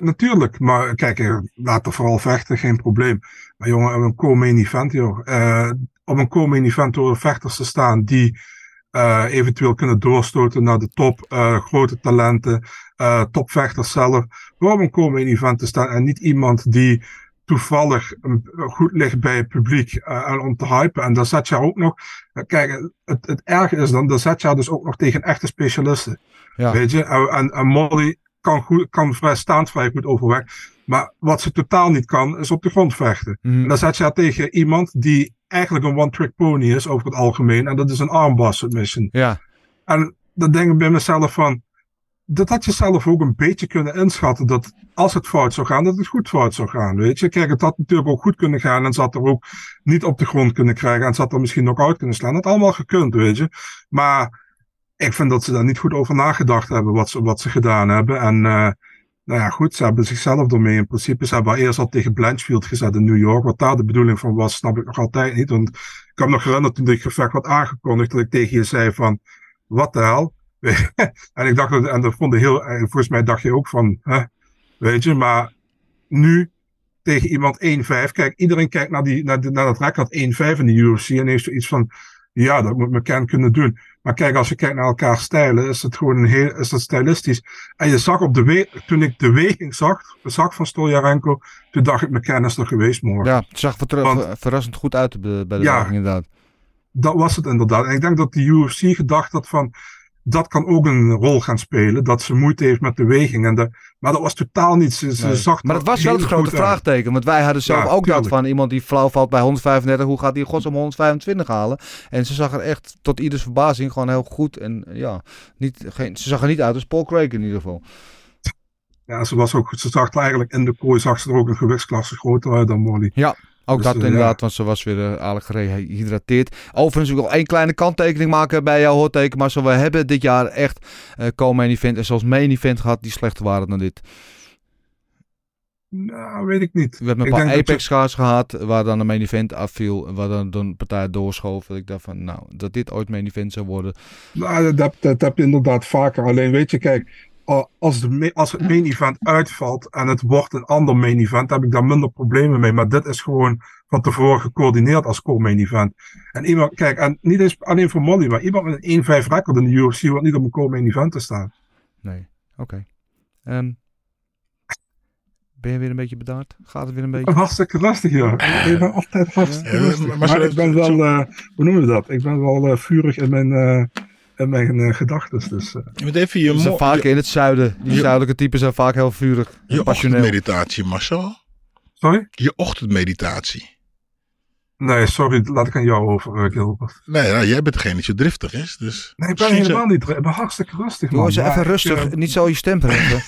natuurlijk, maar kijk, laat er vooral vechten, geen probleem. Maar jongen, een co-main event, joh. op een co-main event door vechters te staan die eventueel kunnen doorstoten naar de top, grote talenten, uh, topvechters zelf. Waarom komen in event te staan en niet iemand die toevallig goed ligt bij het publiek en om te hypen. En dan zet je ook nog, kijk, het, het erge is dan, dan zet je dus ook nog tegen echte specialisten. Ja. Weet je, en, en Molly kan, goed, kan vrij staand vrij goed overweg. Maar wat ze totaal niet kan, is op de grond vechten. Mm. En dan zet je haar tegen iemand die eigenlijk een one-trick pony is over het algemeen. En dat is een armbar submission. Ja. En dan denk ik bij mezelf van, dat had je zelf ook een beetje kunnen inschatten. Dat als het fout zou gaan, dat het goed fout zou gaan. Weet je, kijk, het had natuurlijk ook goed kunnen gaan. En zat er ook niet op de grond kunnen krijgen. En zat er misschien nog uit kunnen slaan. Dat had allemaal gekund, weet je. Maar ik vind dat ze daar niet goed over nagedacht hebben wat ze, wat ze gedaan hebben. En uh, nou ja, goed, ze hebben zichzelf ermee in principe. Ze hebben eerst al tegen Blanchfield gezet in New York. Wat daar de bedoeling van was, snap ik nog altijd niet. Want ik heb nog herinnerd toen dit gevecht werd aangekondigd, dat ik tegen je zei van, wat de hel? en ik dacht, en dat vond ik heel, volgens mij dacht je ook van, hè, weet je, maar nu tegen iemand 1-5. Kijk, iedereen kijkt naar, die, naar, naar dat record 1-5 in de UFC en heeft zoiets van, ja, dat moet McCann kunnen doen. Maar kijk, als je kijkt naar elkaar stijlen, is het gewoon een heel, is dat stilistisch. En je zag op de we toen ik de weging zag, zag van Stoljarenko, toen dacht ik, McCann is er geweest morgen. Ja, het zag Want, verrassend goed uit bij de ja, weging inderdaad. Dat was het inderdaad. En ik denk dat de UFC gedacht had van, dat kan ook een rol gaan spelen. Dat ze moeite heeft met de weging. En de, maar dat was totaal niet. Ze, ze zag maar dat was wel het grote vraagteken. Want wij hadden zelf ook dat van iemand die flauw valt bij 135. Hoe gaat hij godsom 125 halen? En ze zag er echt tot ieders verbazing gewoon heel goed. En ja, niet, geen, ze zag er niet uit als Paul Craig in ieder geval. Ja, ze, was ook, ze zag eigenlijk in de kooi zag ze er ook een gewichtsklasse groter uit dan Molly. Ja, ook dus, dat eh, inderdaad, want ze was weer uh, aardig gehydrateerd. Overigens wil ik nog één kleine kanttekening maken bij jouw hoorteken. Maar zo, we hebben dit jaar echt uh, co-main event en zelfs main event gehad die slechter waren dan dit. Nou, weet ik niet. We hebben een paar Apex schaars gehad waar dan een main event afviel. Waar dan een partij doorschoof. Dat ik dacht van, nou, dat dit ooit main event zou worden. Nou, dat, dat heb je inderdaad vaker. Alleen weet je, kijk, als, de, als het main event uitvalt en het wordt een ander main event, heb ik daar minder problemen mee. Maar dit is gewoon van tevoren gecoördineerd als co-main event. En iemand, kijk, en niet eens alleen voor Molly, maar iemand met een 1-5 record in de UFC wordt niet op een co-main event te staan. Nee, oké. Okay. Um, ben je weer een beetje bedaard? Gaat het weer een beetje? Hartstikke lastig, ja. Ik ben altijd hartstikke ja, lastig. Maar, maar ik ben wel, uh, hoe noemen we dat? Ik ben wel uh, vurig in mijn... Uh, en mijn uh, gedachten. Dus, uh. je moet even je zijn vaak in het zuiden. Die zuidelijke typen zijn vaak heel vurig. Je ochtendmeditatie, Marcel. Sorry? Je ochtendmeditatie. Nee, sorry, laat ik aan jou over, uh, Gilbert. Nee, nou, jij bent degene die zo driftig is. Dus nee, ik ben helemaal niet driftig. Ik ben hartstikke rustig. Doe eens even rustig, ik, niet zo je stem hebben.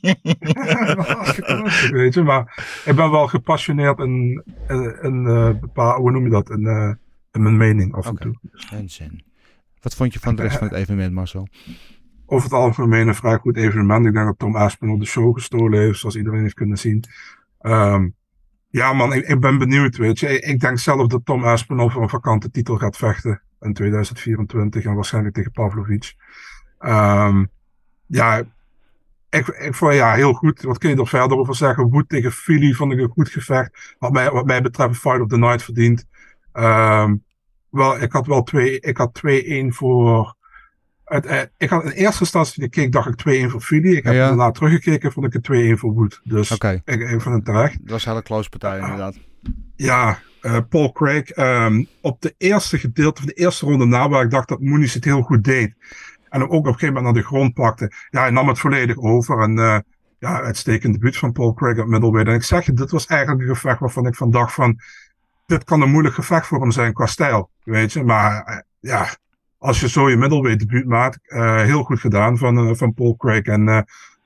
ik ben hartstikke rustig, weet je. Maar ik ben wel gepassioneerd in, in, in uh, bepaal, hoe noem je dat, in, uh, in mijn mening af en toe. En zin. Wat vond je van de rest van het evenement, Marcel? Over het algemeen een vrij goed evenement. Ik denk dat Tom Aspen op de show gestolen heeft, zoals iedereen heeft kunnen zien. Um, ja, man, ik, ik, ben benieuwd, weet je. Ik, denk zelf dat Tom Aspen voor een vakante titel gaat vechten in 2024 en waarschijnlijk tegen Pavlovic. Um, ja, ik, ik vond ja, heel goed. Wat kun je er verder over zeggen? Woed tegen Philly vond ik een goed gevecht. Wat mij, wat mij betreft, Fight of the Night verdiend. Um, wel, ik had wel twee, ik had 2-1 voor. Het, eh, ik had in eerste instantie de keek, dacht ik 2-1 voor Philly. Ik heb ja. daarna teruggekeken, vond ik het 2-1 voor Wood. Dus okay. ik, ik vond het terecht. Dat was een hele close partij, inderdaad. Ja, uh, Paul Craig. Um, op de eerste gedeelte van de eerste ronde na, waar ik dacht dat Moonies het heel goed deed. En hem ook op een gegeven moment naar de grond pakte. Ja, hij nam het volledig over. En uh, ja, uitstekend debuut van Paul Craig op middleweight. En ik zeg je, dit was eigenlijk een gevecht waarvan ik van dacht van dit kan een moeilijk gevecht voor hem zijn qua stijl. Weet je, maar eh, ja, als je zo je middleweight debuut maakt, uh, heel goed gedaan van, uh, van Paul Craig. En uh,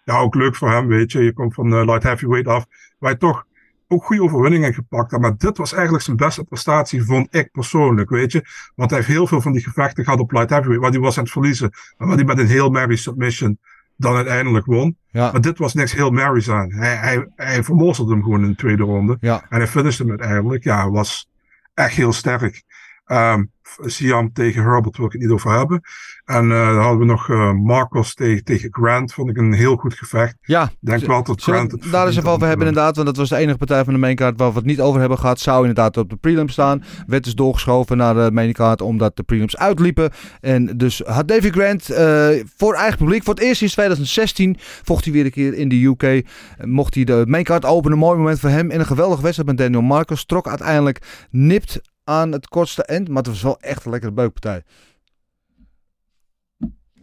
ja, ook leuk voor hem, weet je. Je komt van light heavyweight af, waar je toch ook goede overwinningen gepakt hebt. Maar dit was eigenlijk zijn beste prestatie, vond ik persoonlijk, weet je. Want hij heeft heel veel van die gevechten gehad op light heavyweight, waar hij was aan het verliezen. Maar waar hij met een heel Mary submission dan uiteindelijk won. Ja. Maar dit was niks heel Mary's aan. Hij, hij, hij vermorzelde hem gewoon in de tweede ronde. Ja. En hij finishte hem uiteindelijk. Ja, was echt heel sterk. Um, Siam tegen Herbert wil ik het niet over hebben. En uh, dan hadden we nog uh, Marcos tegen, tegen Grant. Vond ik een heel goed gevecht. Ja. Denk wel dat Grant... Het daar is het over hebben inderdaad. Want dat was de enige partij van de maincard waar we het niet over hebben gehad. Zou inderdaad op de prelims staan. Werd dus doorgeschoven naar de maincard omdat de prelims uitliepen. En dus had Davy Grant uh, voor eigen publiek. Voor het eerst sinds 2016 vocht hij weer een keer in de UK. Mocht hij de maincard openen. Mooi moment voor hem. En een geweldige wedstrijd met Daniel Marcos. Trok uiteindelijk nipt aan het kortste eind. Maar het was wel echt een lekkere beukpartij.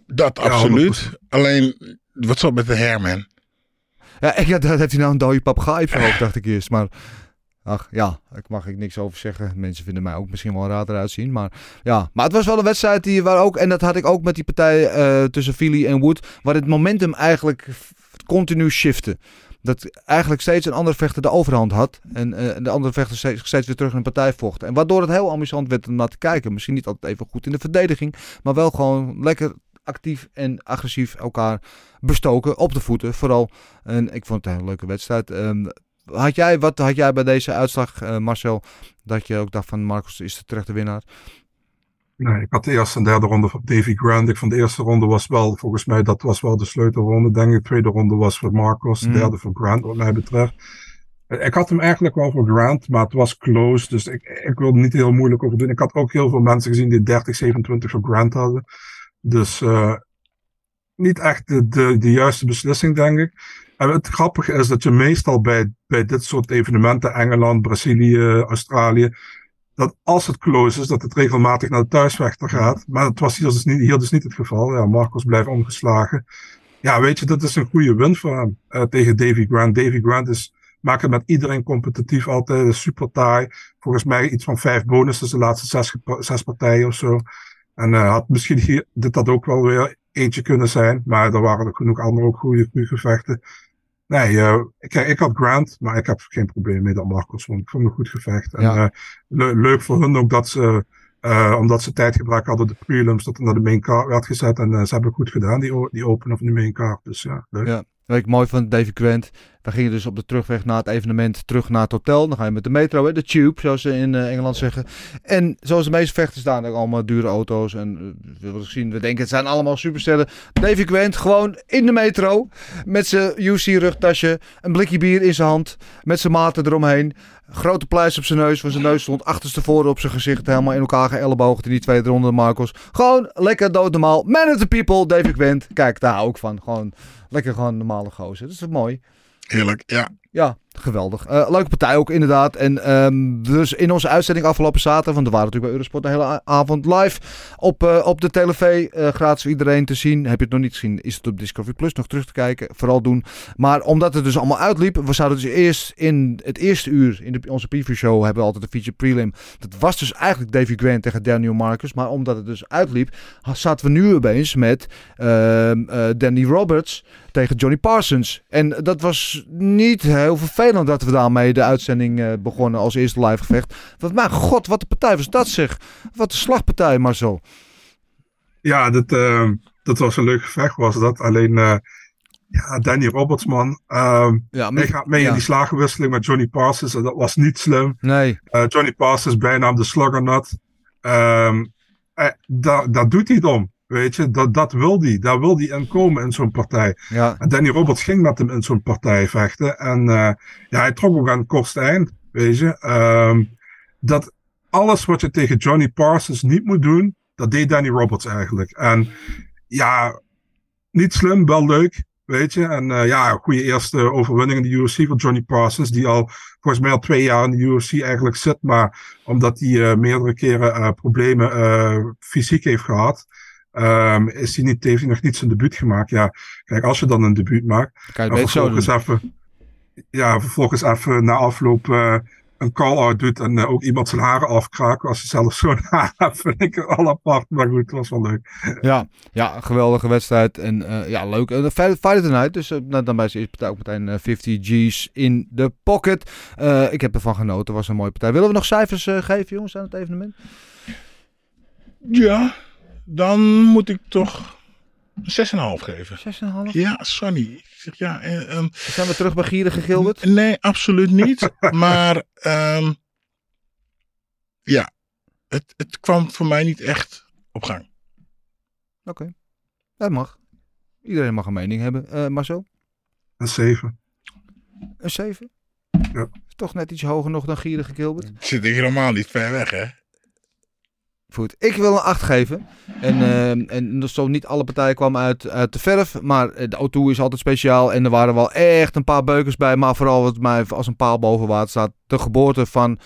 Dat absoluut. Alleen, wat zo met de Herman? Ja, ik, ja, dat heeft hij nou een dode papegaai op zijn hoofd, dacht ik eerst. Maar ach ja, ik mag ik niks over zeggen. Mensen vinden mij ook misschien wel raar eruit zien. Maar ja, maar het was wel een wedstrijd die waar ook, en dat had ik ook met die partij uh, tussen Philly en Wood, waar het momentum eigenlijk continu shifte dat eigenlijk steeds een andere vechter de overhand had. En uh, de andere vechter steeds, weer terug in een partij vocht. En waardoor het heel amusant werd om naar te kijken. Misschien niet altijd even goed in de verdediging. Maar wel gewoon lekker actief en agressief elkaar bestoken op de voeten. Vooral. En ik vond het een hele leuke wedstrijd. Ehm, had jij, wat had jij bij deze uitslag, eh, Marcel, dat je ook dacht van Marcus is de terechte winnaar? Nee, ik had de eerste en derde ronde van Davy Grant. Ik vond de eerste ronde was wel, volgens mij, dat was wel de sleutelronde. Denk ik, de tweede ronde was voor Marcos, de Mm. derde voor Grant, wat mij betreft. Ik had hem eigenlijk wel voor Grant, maar het was close. Dus ik, ik wil er niet heel moeilijk over doen. Ik had ook heel veel mensen gezien die 30, 27 voor Grant hadden. Dus eh, niet echt de, de, de juiste beslissing, denk ik. En het grappige is dat je meestal bij, bij dit soort evenementen, Engeland, Brazilië, Australië, dat als het close is, dat het regelmatig naar de thuisvechter gaat. Maar dat was hier dus niet, dus niet het geval. Ja, Marcos blijft ongeslagen. Ja, weet je, dat is een goede win voor hem eh, tegen Davy Grant. Davy Grant is, maakt het met iedereen competitief altijd. Super taai. Volgens mij iets van vijf bonussen de laatste zes, zes partijen of zo. En eh, had misschien hier, dit dat ook wel weer eentje kunnen zijn. Maar er waren er genoeg andere ook goede, goede gevechten. Nee, eh, kijk, ik had Grant, maar ik heb geen probleem mee dat Marcos won. Ik vond het een goed gevecht. En Ja. eh, le- leuk voor hun ook dat ze, eh, omdat ze tijdgebruik hadden, de prelims, dat er naar de main card werd gezet. En eh, ze hebben het goed gedaan, die, die open of de main card. Dus ja, leuk. Ja. Wat ik mooi vond, Davy Grant. We gingen dus op de terugweg na het evenement terug naar het hotel. Dan ga je met de metro, de tube, zoals ze in eh, Engeland zeggen. En zoals de meeste vechters staan allemaal dure auto's. En uh, wat ik zien, we denken het zijn allemaal supersterren. Davy Grant gewoon in de metro. Met zijn UC-rugtasje. Een blikje bier in zijn hand. Met zijn maten eromheen. Grote pluis op zijn neus. Van zijn neus stond achterstevoren op zijn gezicht. Helemaal in elkaar geëlleboogd in die tweede ronde Marcos. Gewoon lekker doodnormaal. Man of the people, Davy Grant. Kijk, daar hou ik van. Gewoon lekker gewoon normale gozer. Dat is mooi. Heerlijk, ja. Ja, geweldig. Eh, leuke partij ook inderdaad. En ehm, dus in onze uitzending afgelopen zaterdag, want we waren natuurlijk bij Eurosport de hele avond live op, eh, op de tv. eh, gratis voor iedereen te zien. Heb je het nog niet gezien, is het op Discovery Plus nog terug te kijken. Vooral doen. Maar omdat het dus allemaal uitliep, we zouden dus eerst in het eerste uur in de, onze preview show hebben we altijd een feature prelim. Dat was dus eigenlijk Davy Grant tegen Daniel Marcus. Maar omdat het dus uitliep, zaten we nu opeens met ehm, eh, Danny Roberts tegen Johnny Parsons. En dat was niet heel vervelend dat we daarmee de uitzending eh, begonnen als eerste live gevecht. Want mijn god, wat een partij was dat zeg. Wat een slagpartij Marcel. Ja, dat, eh, dat was een leuk gevecht, was dat. Alleen, eh, ja, Danny Roberts, man. ehm Ja, hij gaat mee ja. in die slagenwisseling met Johnny Parsons en dat was niet slim. Nee, Johnny Parsons bijna de sluggernut. Ehm eh, daar, daar doet hij het om. Weet je, dat, dat wil hij. Daar wil hij in komen in zo'n partij. ja. En Danny Roberts ging met hem in zo'n partij vechten. En eh, ja, hij trok ook aan het kortste eind. Weet je, Ehm, dat alles wat je tegen Johnny Parsons niet moet doen, dat deed Danny Roberts eigenlijk. En ja, niet slim, wel leuk. Weet je, en eh, ja, goede eerste overwinning in de UFC voor Johnny Parsons, die al volgens mij al twee jaar in de UFC eigenlijk zit, maar omdat hij eh, meerdere keren problemen fysiek heeft gehad, ehm, is hij niet, heeft hij nog niet zijn debuut gemaakt. Ja, kijk, als je dan een debuut maakt, Kan je en vervolgens even, ja, vervolgens even na afloop eh, een call-out doet en eh, ook iemand zijn haren afkraakt, als hij zelf zo'n haar vind ik al apart, maar goed, het was wel leuk. Ja, ja, geweldige wedstrijd. En eh, ja, leuk. Uh, the Night. Dus nou, dan bij zijn eerste partij ook meteen eh, 50 G's in de pocket. Eh, ik heb ervan genoten. was een mooie partij. Willen we nog cijfers geven, jongens, aan het evenement? Ja, dan moet ik toch een 6,5 geven. 6,5? Ja, Sonny. Ik zeg ja. eh, ehm, Zijn we terug bij Gierige Gilbert? nee, absoluut niet. maar ehm, ja, het, het kwam voor mij niet echt op gang. Oké. Dat mag. Iedereen mag een mening hebben. Eh Marcel? Een 7. Een 7? Ja. Toch net iets hoger nog dan Gierige Gilbert? Zit hier helemaal niet ver weg, hè? Goed, ik wil een 8 geven. En, ehm en zo niet alle partijen kwamen uit, uit de verf. Maar eh, de O2 is altijd speciaal. En er waren wel echt een paar beukers bij. Maar vooral wat mij als een paal boven water staat. De geboorte van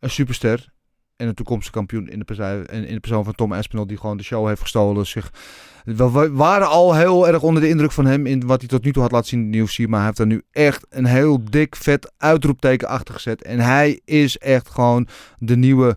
een superster. En een toekomstige kampioen in de, partij, in de persoon van Tom Aspinall. Die gewoon de show heeft gestolen. Zich, we waren al heel erg onder de indruk van hem. In wat hij tot nu toe had laten zien in de UFC. Maar hij heeft er nu echt een heel dik vet uitroepteken achter gezet. En hij is echt gewoon de nieuwe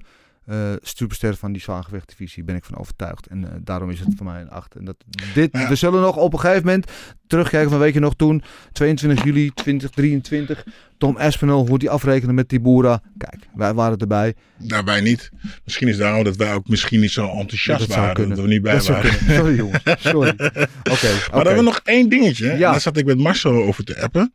eh superster van die zwaargewichtdivisie, ben ik van overtuigd. En eh, daarom is het voor mij een 8. En dat, dit, Ja. We zullen nog op een gegeven moment terugkijken van weet je nog toen, 22 juli 2023, Tom Aspinall, hoe die afrekenen met Tibura. Kijk, wij waren erbij. Daarbij niet. Misschien is daarom dat wij ook misschien niet zo enthousiast dat waren. kunnen. Dat we niet bij Dat waren. Sorry jongens, sorry. Oké, Maar dan hebben we nog één dingetje. En Ja. Daar zat ik met Marcel over te appen.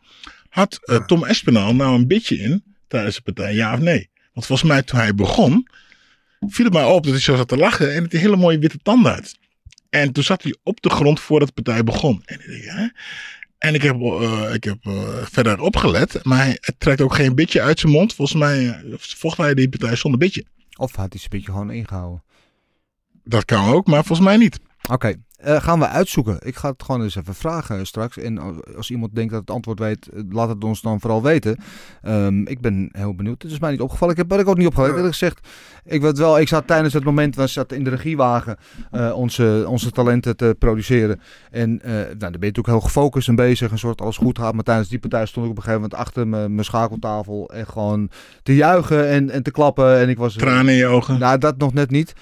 Had eh, Tom Espinal nou een beetje in tijdens de partij, ja of nee? Want volgens mij toen hij begon, viel het mij op dat hij zo zat te lachen en het een hele mooie witte tanden had. En toen zat hij op de grond voordat de partij begon. En ik, denk, hè? En ik heb, eh, ik heb eh, verder opgelet, maar hij het trekt ook geen bitje uit zijn mond. Volgens mij eh, vocht hij die partij zonder bitje. Of had hij zijn beetje gewoon ingehouden. Dat kan ook, maar volgens mij niet. Oké, eh, gaan we uitzoeken. Ik ga het gewoon eens even vragen straks. En als iemand denkt dat het antwoord weet, eh, laat het ons dan vooral weten. Ehm, ik ben heel benieuwd. Het is mij niet opgevallen. Ik heb ik ook niet opgelet. Eerlijk gezegd, ik weet wel, ik zat tijdens het moment, we zaten in de regiewagen eh, onze, onze talenten te produceren. En eh, nou, dan ben je natuurlijk heel gefocust en bezig en soort alles goed gaat. Maar tijdens die partij stond ik op een gegeven moment achter mijn mijn schakeltafel en gewoon te juichen en, en te klappen. En ik was Tranen in je ogen. Nou, dat nog net niet.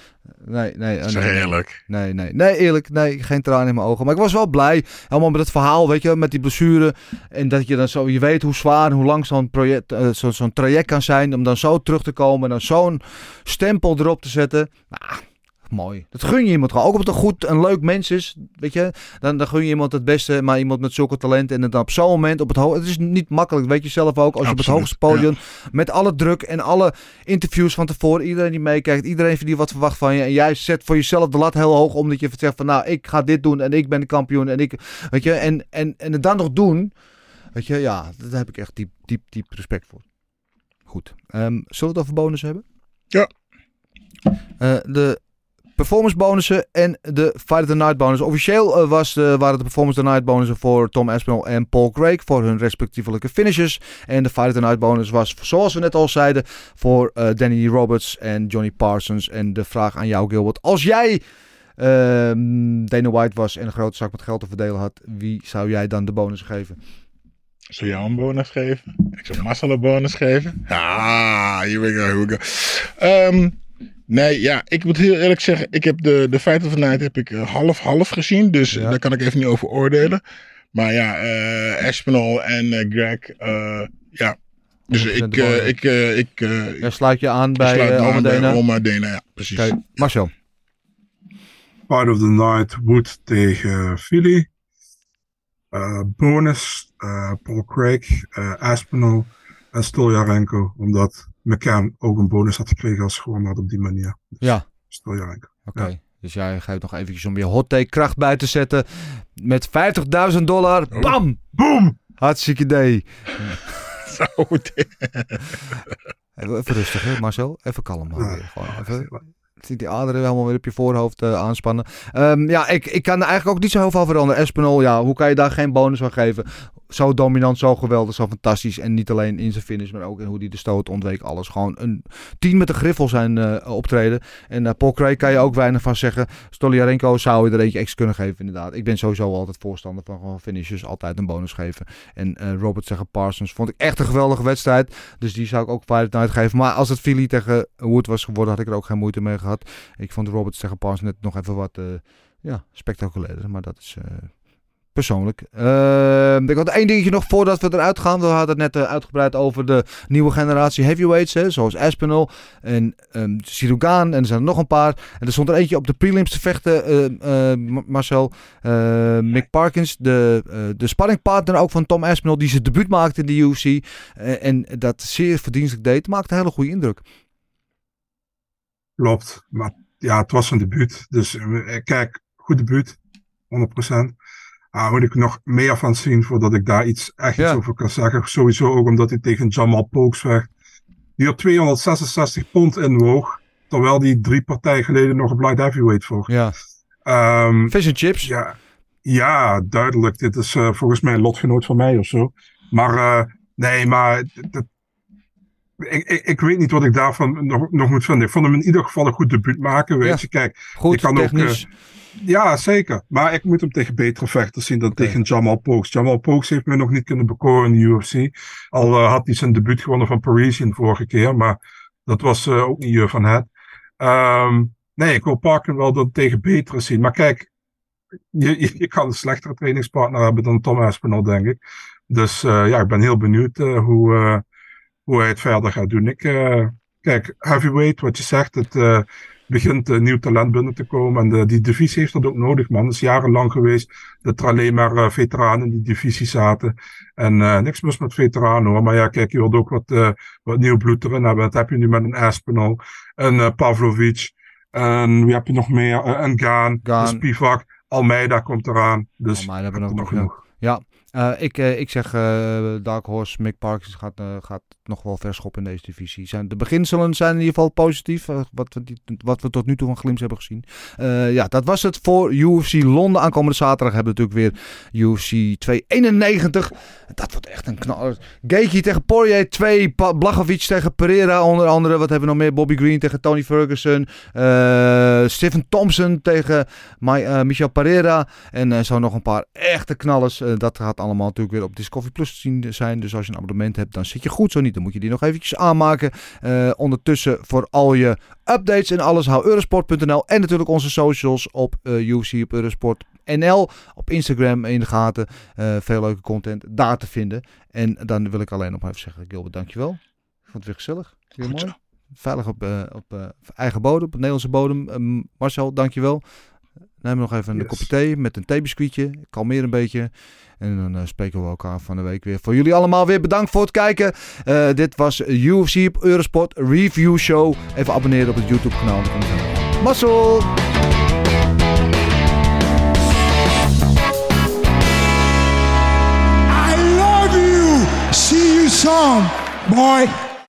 Nee, is nee, nee. heerlijk. Nee, nee. Nee, eerlijk. Nee, geen tranen in mijn ogen. Maar ik was wel blij. Helemaal met het verhaal, weet je. Met die blessure. En dat je dan zo... Je weet hoe zwaar en hoe lang zo'n project... eh, zo, zo'n traject kan zijn. Om dan zo terug te komen. En dan zo'n stempel erop te zetten. Nou, mooi. Dat gun je iemand gewoon. Ook omdat het een goed en leuk mens is. Weet je. Dan, dan gun je iemand het beste. Maar iemand met zulke talent. En dan op zo'n moment op het hoogste... Het is niet makkelijk. Weet je zelf ook. Als je op het hoogste podium... Met alle druk en alle interviews van tevoren. Iedereen die meekijkt. Iedereen die wat verwacht van je. En jij zet voor jezelf de lat heel hoog. Omdat je zegt van nou, ik ga dit doen. En ik ben de kampioen. En ik, weet je. En, en, en het dan nog doen. Weet je, ja. Daar heb ik echt diep, diep, diep respect voor. Goed. Ehm, zullen we het over bonus hebben? Ja. Eh, de performance bonussen en de Fight of the Night bonus. Officieel eh, was de, waren de performance of Night bonussen voor Tom Aspinall en Paul Craig voor hun respectievelijke finishes. En de Fight of the Night bonus was, zoals we net al zeiden, voor eh, Danny Roberts en Johnny Parsons. En de vraag aan jou, Gilbert. Als jij ehm, Dana White was en een grote zak met geld te verdelen had, wie zou jij dan de bonus geven? Zou jou een bonus geven? Ik zou Marcel een bonus geven? Ah, we go, here we go. Ehm, nee, ja, ik moet heel eerlijk zeggen, ik heb de, de Fight of the Night heb ik eh, half-half gezien, dus Ja. daar kan ik even niet over oordelen. Maar ja, eh Espinal en eh, Greg, eh, ja. Dus 100% ik, eh, ik, eh, ik, eh, Jij sluit je aan bij sluit eh, aan bij. Oma Dena, ja, precies. Oké, Marcel. Part of the Night, Wood tegen Philly. Eh, bonus, eh, Paul Craig, eh Aspinall en Stoljarenko. Omdat McCann ook een bonus had gekregen als ze gewonnen had op die manier. Ja. Stoljarenko. Oké, dus jij geeft nog eventjes om je hot take kracht bij te zetten. Met 50.000 dollar. Oh. Bam! Boom! Hartstikke idee. Zo, Even, rustig, hè, Marcel. Even kalm. weer. Gewoon even. Zie die aderen helemaal weer op je voorhoofd eh, aanspannen. Ehm, ja, ik, ik kan er eigenlijk ook niet zo heel veel veranderen. Espinol, ja, hoe kan je daar geen bonus aan geven? Zo dominant, zo geweldig, zo fantastisch. En niet alleen in zijn finish, maar ook in hoe hij de stoot ontweek. Alles gewoon een tien met de griffel zijn eh, optreden. En uh, Paul Craig kan je ook weinig van zeggen. Stoliarenko zou je er eentje extra kunnen geven, inderdaad. Ik ben sowieso altijd voorstander van gewoon finishes. Altijd een bonus geven. En uh, Robert tegen Parsons vond ik echt een geweldige wedstrijd. Dus die zou ik ook Fight Night geven. Maar als het Philly tegen Wood was geworden, had ik er ook geen moeite mee gehad. Ik vond Roberts tegen Parsons net nog even wat ja, spectaculairder. Maar dat is persoonlijk. Uh, ik had één dingetje nog voordat we eruit gaan. We hadden het net uh, uitgebreid over de nieuwe generatie heavyweights. Hè, zoals Aspinall en um, Sirugaan. En er zijn er nog een paar. En er stond er eentje op de prelims te vechten, uh, Marcel. Mick Parkins, de, de sparringpartner ook van Tom Aspinall. Die zijn debuut maakte in de UFC. en dat zeer verdienstelijk deed. Maakte een hele goede indruk. Klopt. Maar ja, het was een debuut. Dus kijk, goed debuut. 100%. Ah, moet ik nog meer van zien voordat ik daar iets echt ja. over kan zeggen. Sowieso ook omdat hij tegen Jamal Pokes vecht. Die op 266 pond inwoog. Terwijl die drie partijen geleden nog een light heavyweight vocht. Ja. Um, Fish and chips. Ja, ja duidelijk. Dit is uh, volgens mij een lotgenoot van mij of zo. Maar uh, nee, maar dat, ik, ik, ik, weet niet wat ik daarvan nog, nog moet vinden. Ik vond hem in ieder geval een goed debuut maken. Weet ja. je, kijk. Goed, kan technisch. Ook, uh, ja, zeker. Maar ik moet hem tegen betere vechters zien dan okay. tegen Jamal Pokes. Jamal Pokes heeft me nog niet kunnen bekoren in de UFC. Al uh, had hij zijn debuut gewonnen van Parisian vorige keer. Maar dat was uh, ook niet van het. Ehm, nee, ik wil Parkin wel dan tegen betere zien. Maar kijk, je, je, je kan een slechtere trainingspartner hebben dan Tom Aspinall, denk ik. Dus uh, ja, ik ben heel benieuwd hoe, hoe hij het verder gaat doen. Ik, kijk, heavyweight, wat je zegt, het begint nieuw talent binnen te komen. En de, die divisie heeft dat ook nodig, man. Het is jarenlang geweest dat er alleen maar veteranen in die divisie zaten. En niks mis met veteranen hoor. Maar ja, kijk, je wilt ook wat, wat nieuw bloed erin hebben. Dat heb je nu met een Aspinall, een Pavlovic. En wie heb je nog meer? een Gaan, Gaan. een Spivak. Almeida komt eraan. Dus Almeida hebben we nog nog genoeg. Ja, uh, ik, uh, ik zeg uh, Dark Horse, Mick Parks gaat, gaat nog wel verschoppen in deze divisie. Zijn, de beginselen zijn in ieder geval positief, wat, we wat we tot nu toe van Glims hebben gezien. ja, dat was het voor UFC Londen. Aankomende zaterdag hebben we natuurlijk weer UFC 291. Dat wordt echt een knal. Gaethje tegen Poirier 2, Blachowicz tegen Pereira onder andere. Wat hebben we nog meer? Bobby Green tegen Tony Ferguson. Stephen Thompson tegen My, Michel Pereira. En zo nog een paar echte knallers. dat gaat allemaal natuurlijk weer op Discovery Plus te zien zijn. Dus als je een abonnement hebt, dan zit je goed. Zo niet, dan moet je die nog eventjes aanmaken. Uh, ondertussen voor al je updates en alles, hou eurosport.nl. En natuurlijk onze socials op uh, UFC op Eurosport. NL op Instagram in de gaten. Uh, veel leuke content daar te vinden. En dan wil ik alleen nog even zeggen, Gilbert, dankjewel. Ik vond het weer gezellig. Weer mooi. Veilig op, op eigen bodem, op Nederlandse bodem. Marcel, dankjewel. Neem nog even een yes. kopje thee met een theebiscuitje. Kalmeer een beetje. En dan uh, spreken we elkaar van de week weer. Voor jullie allemaal weer bedankt voor het kijken. Uh, dit was UFC op Eurosport Review Show. Even abonneren op het YouTube kanaal. Mazzel! I love you! See you soon, boy!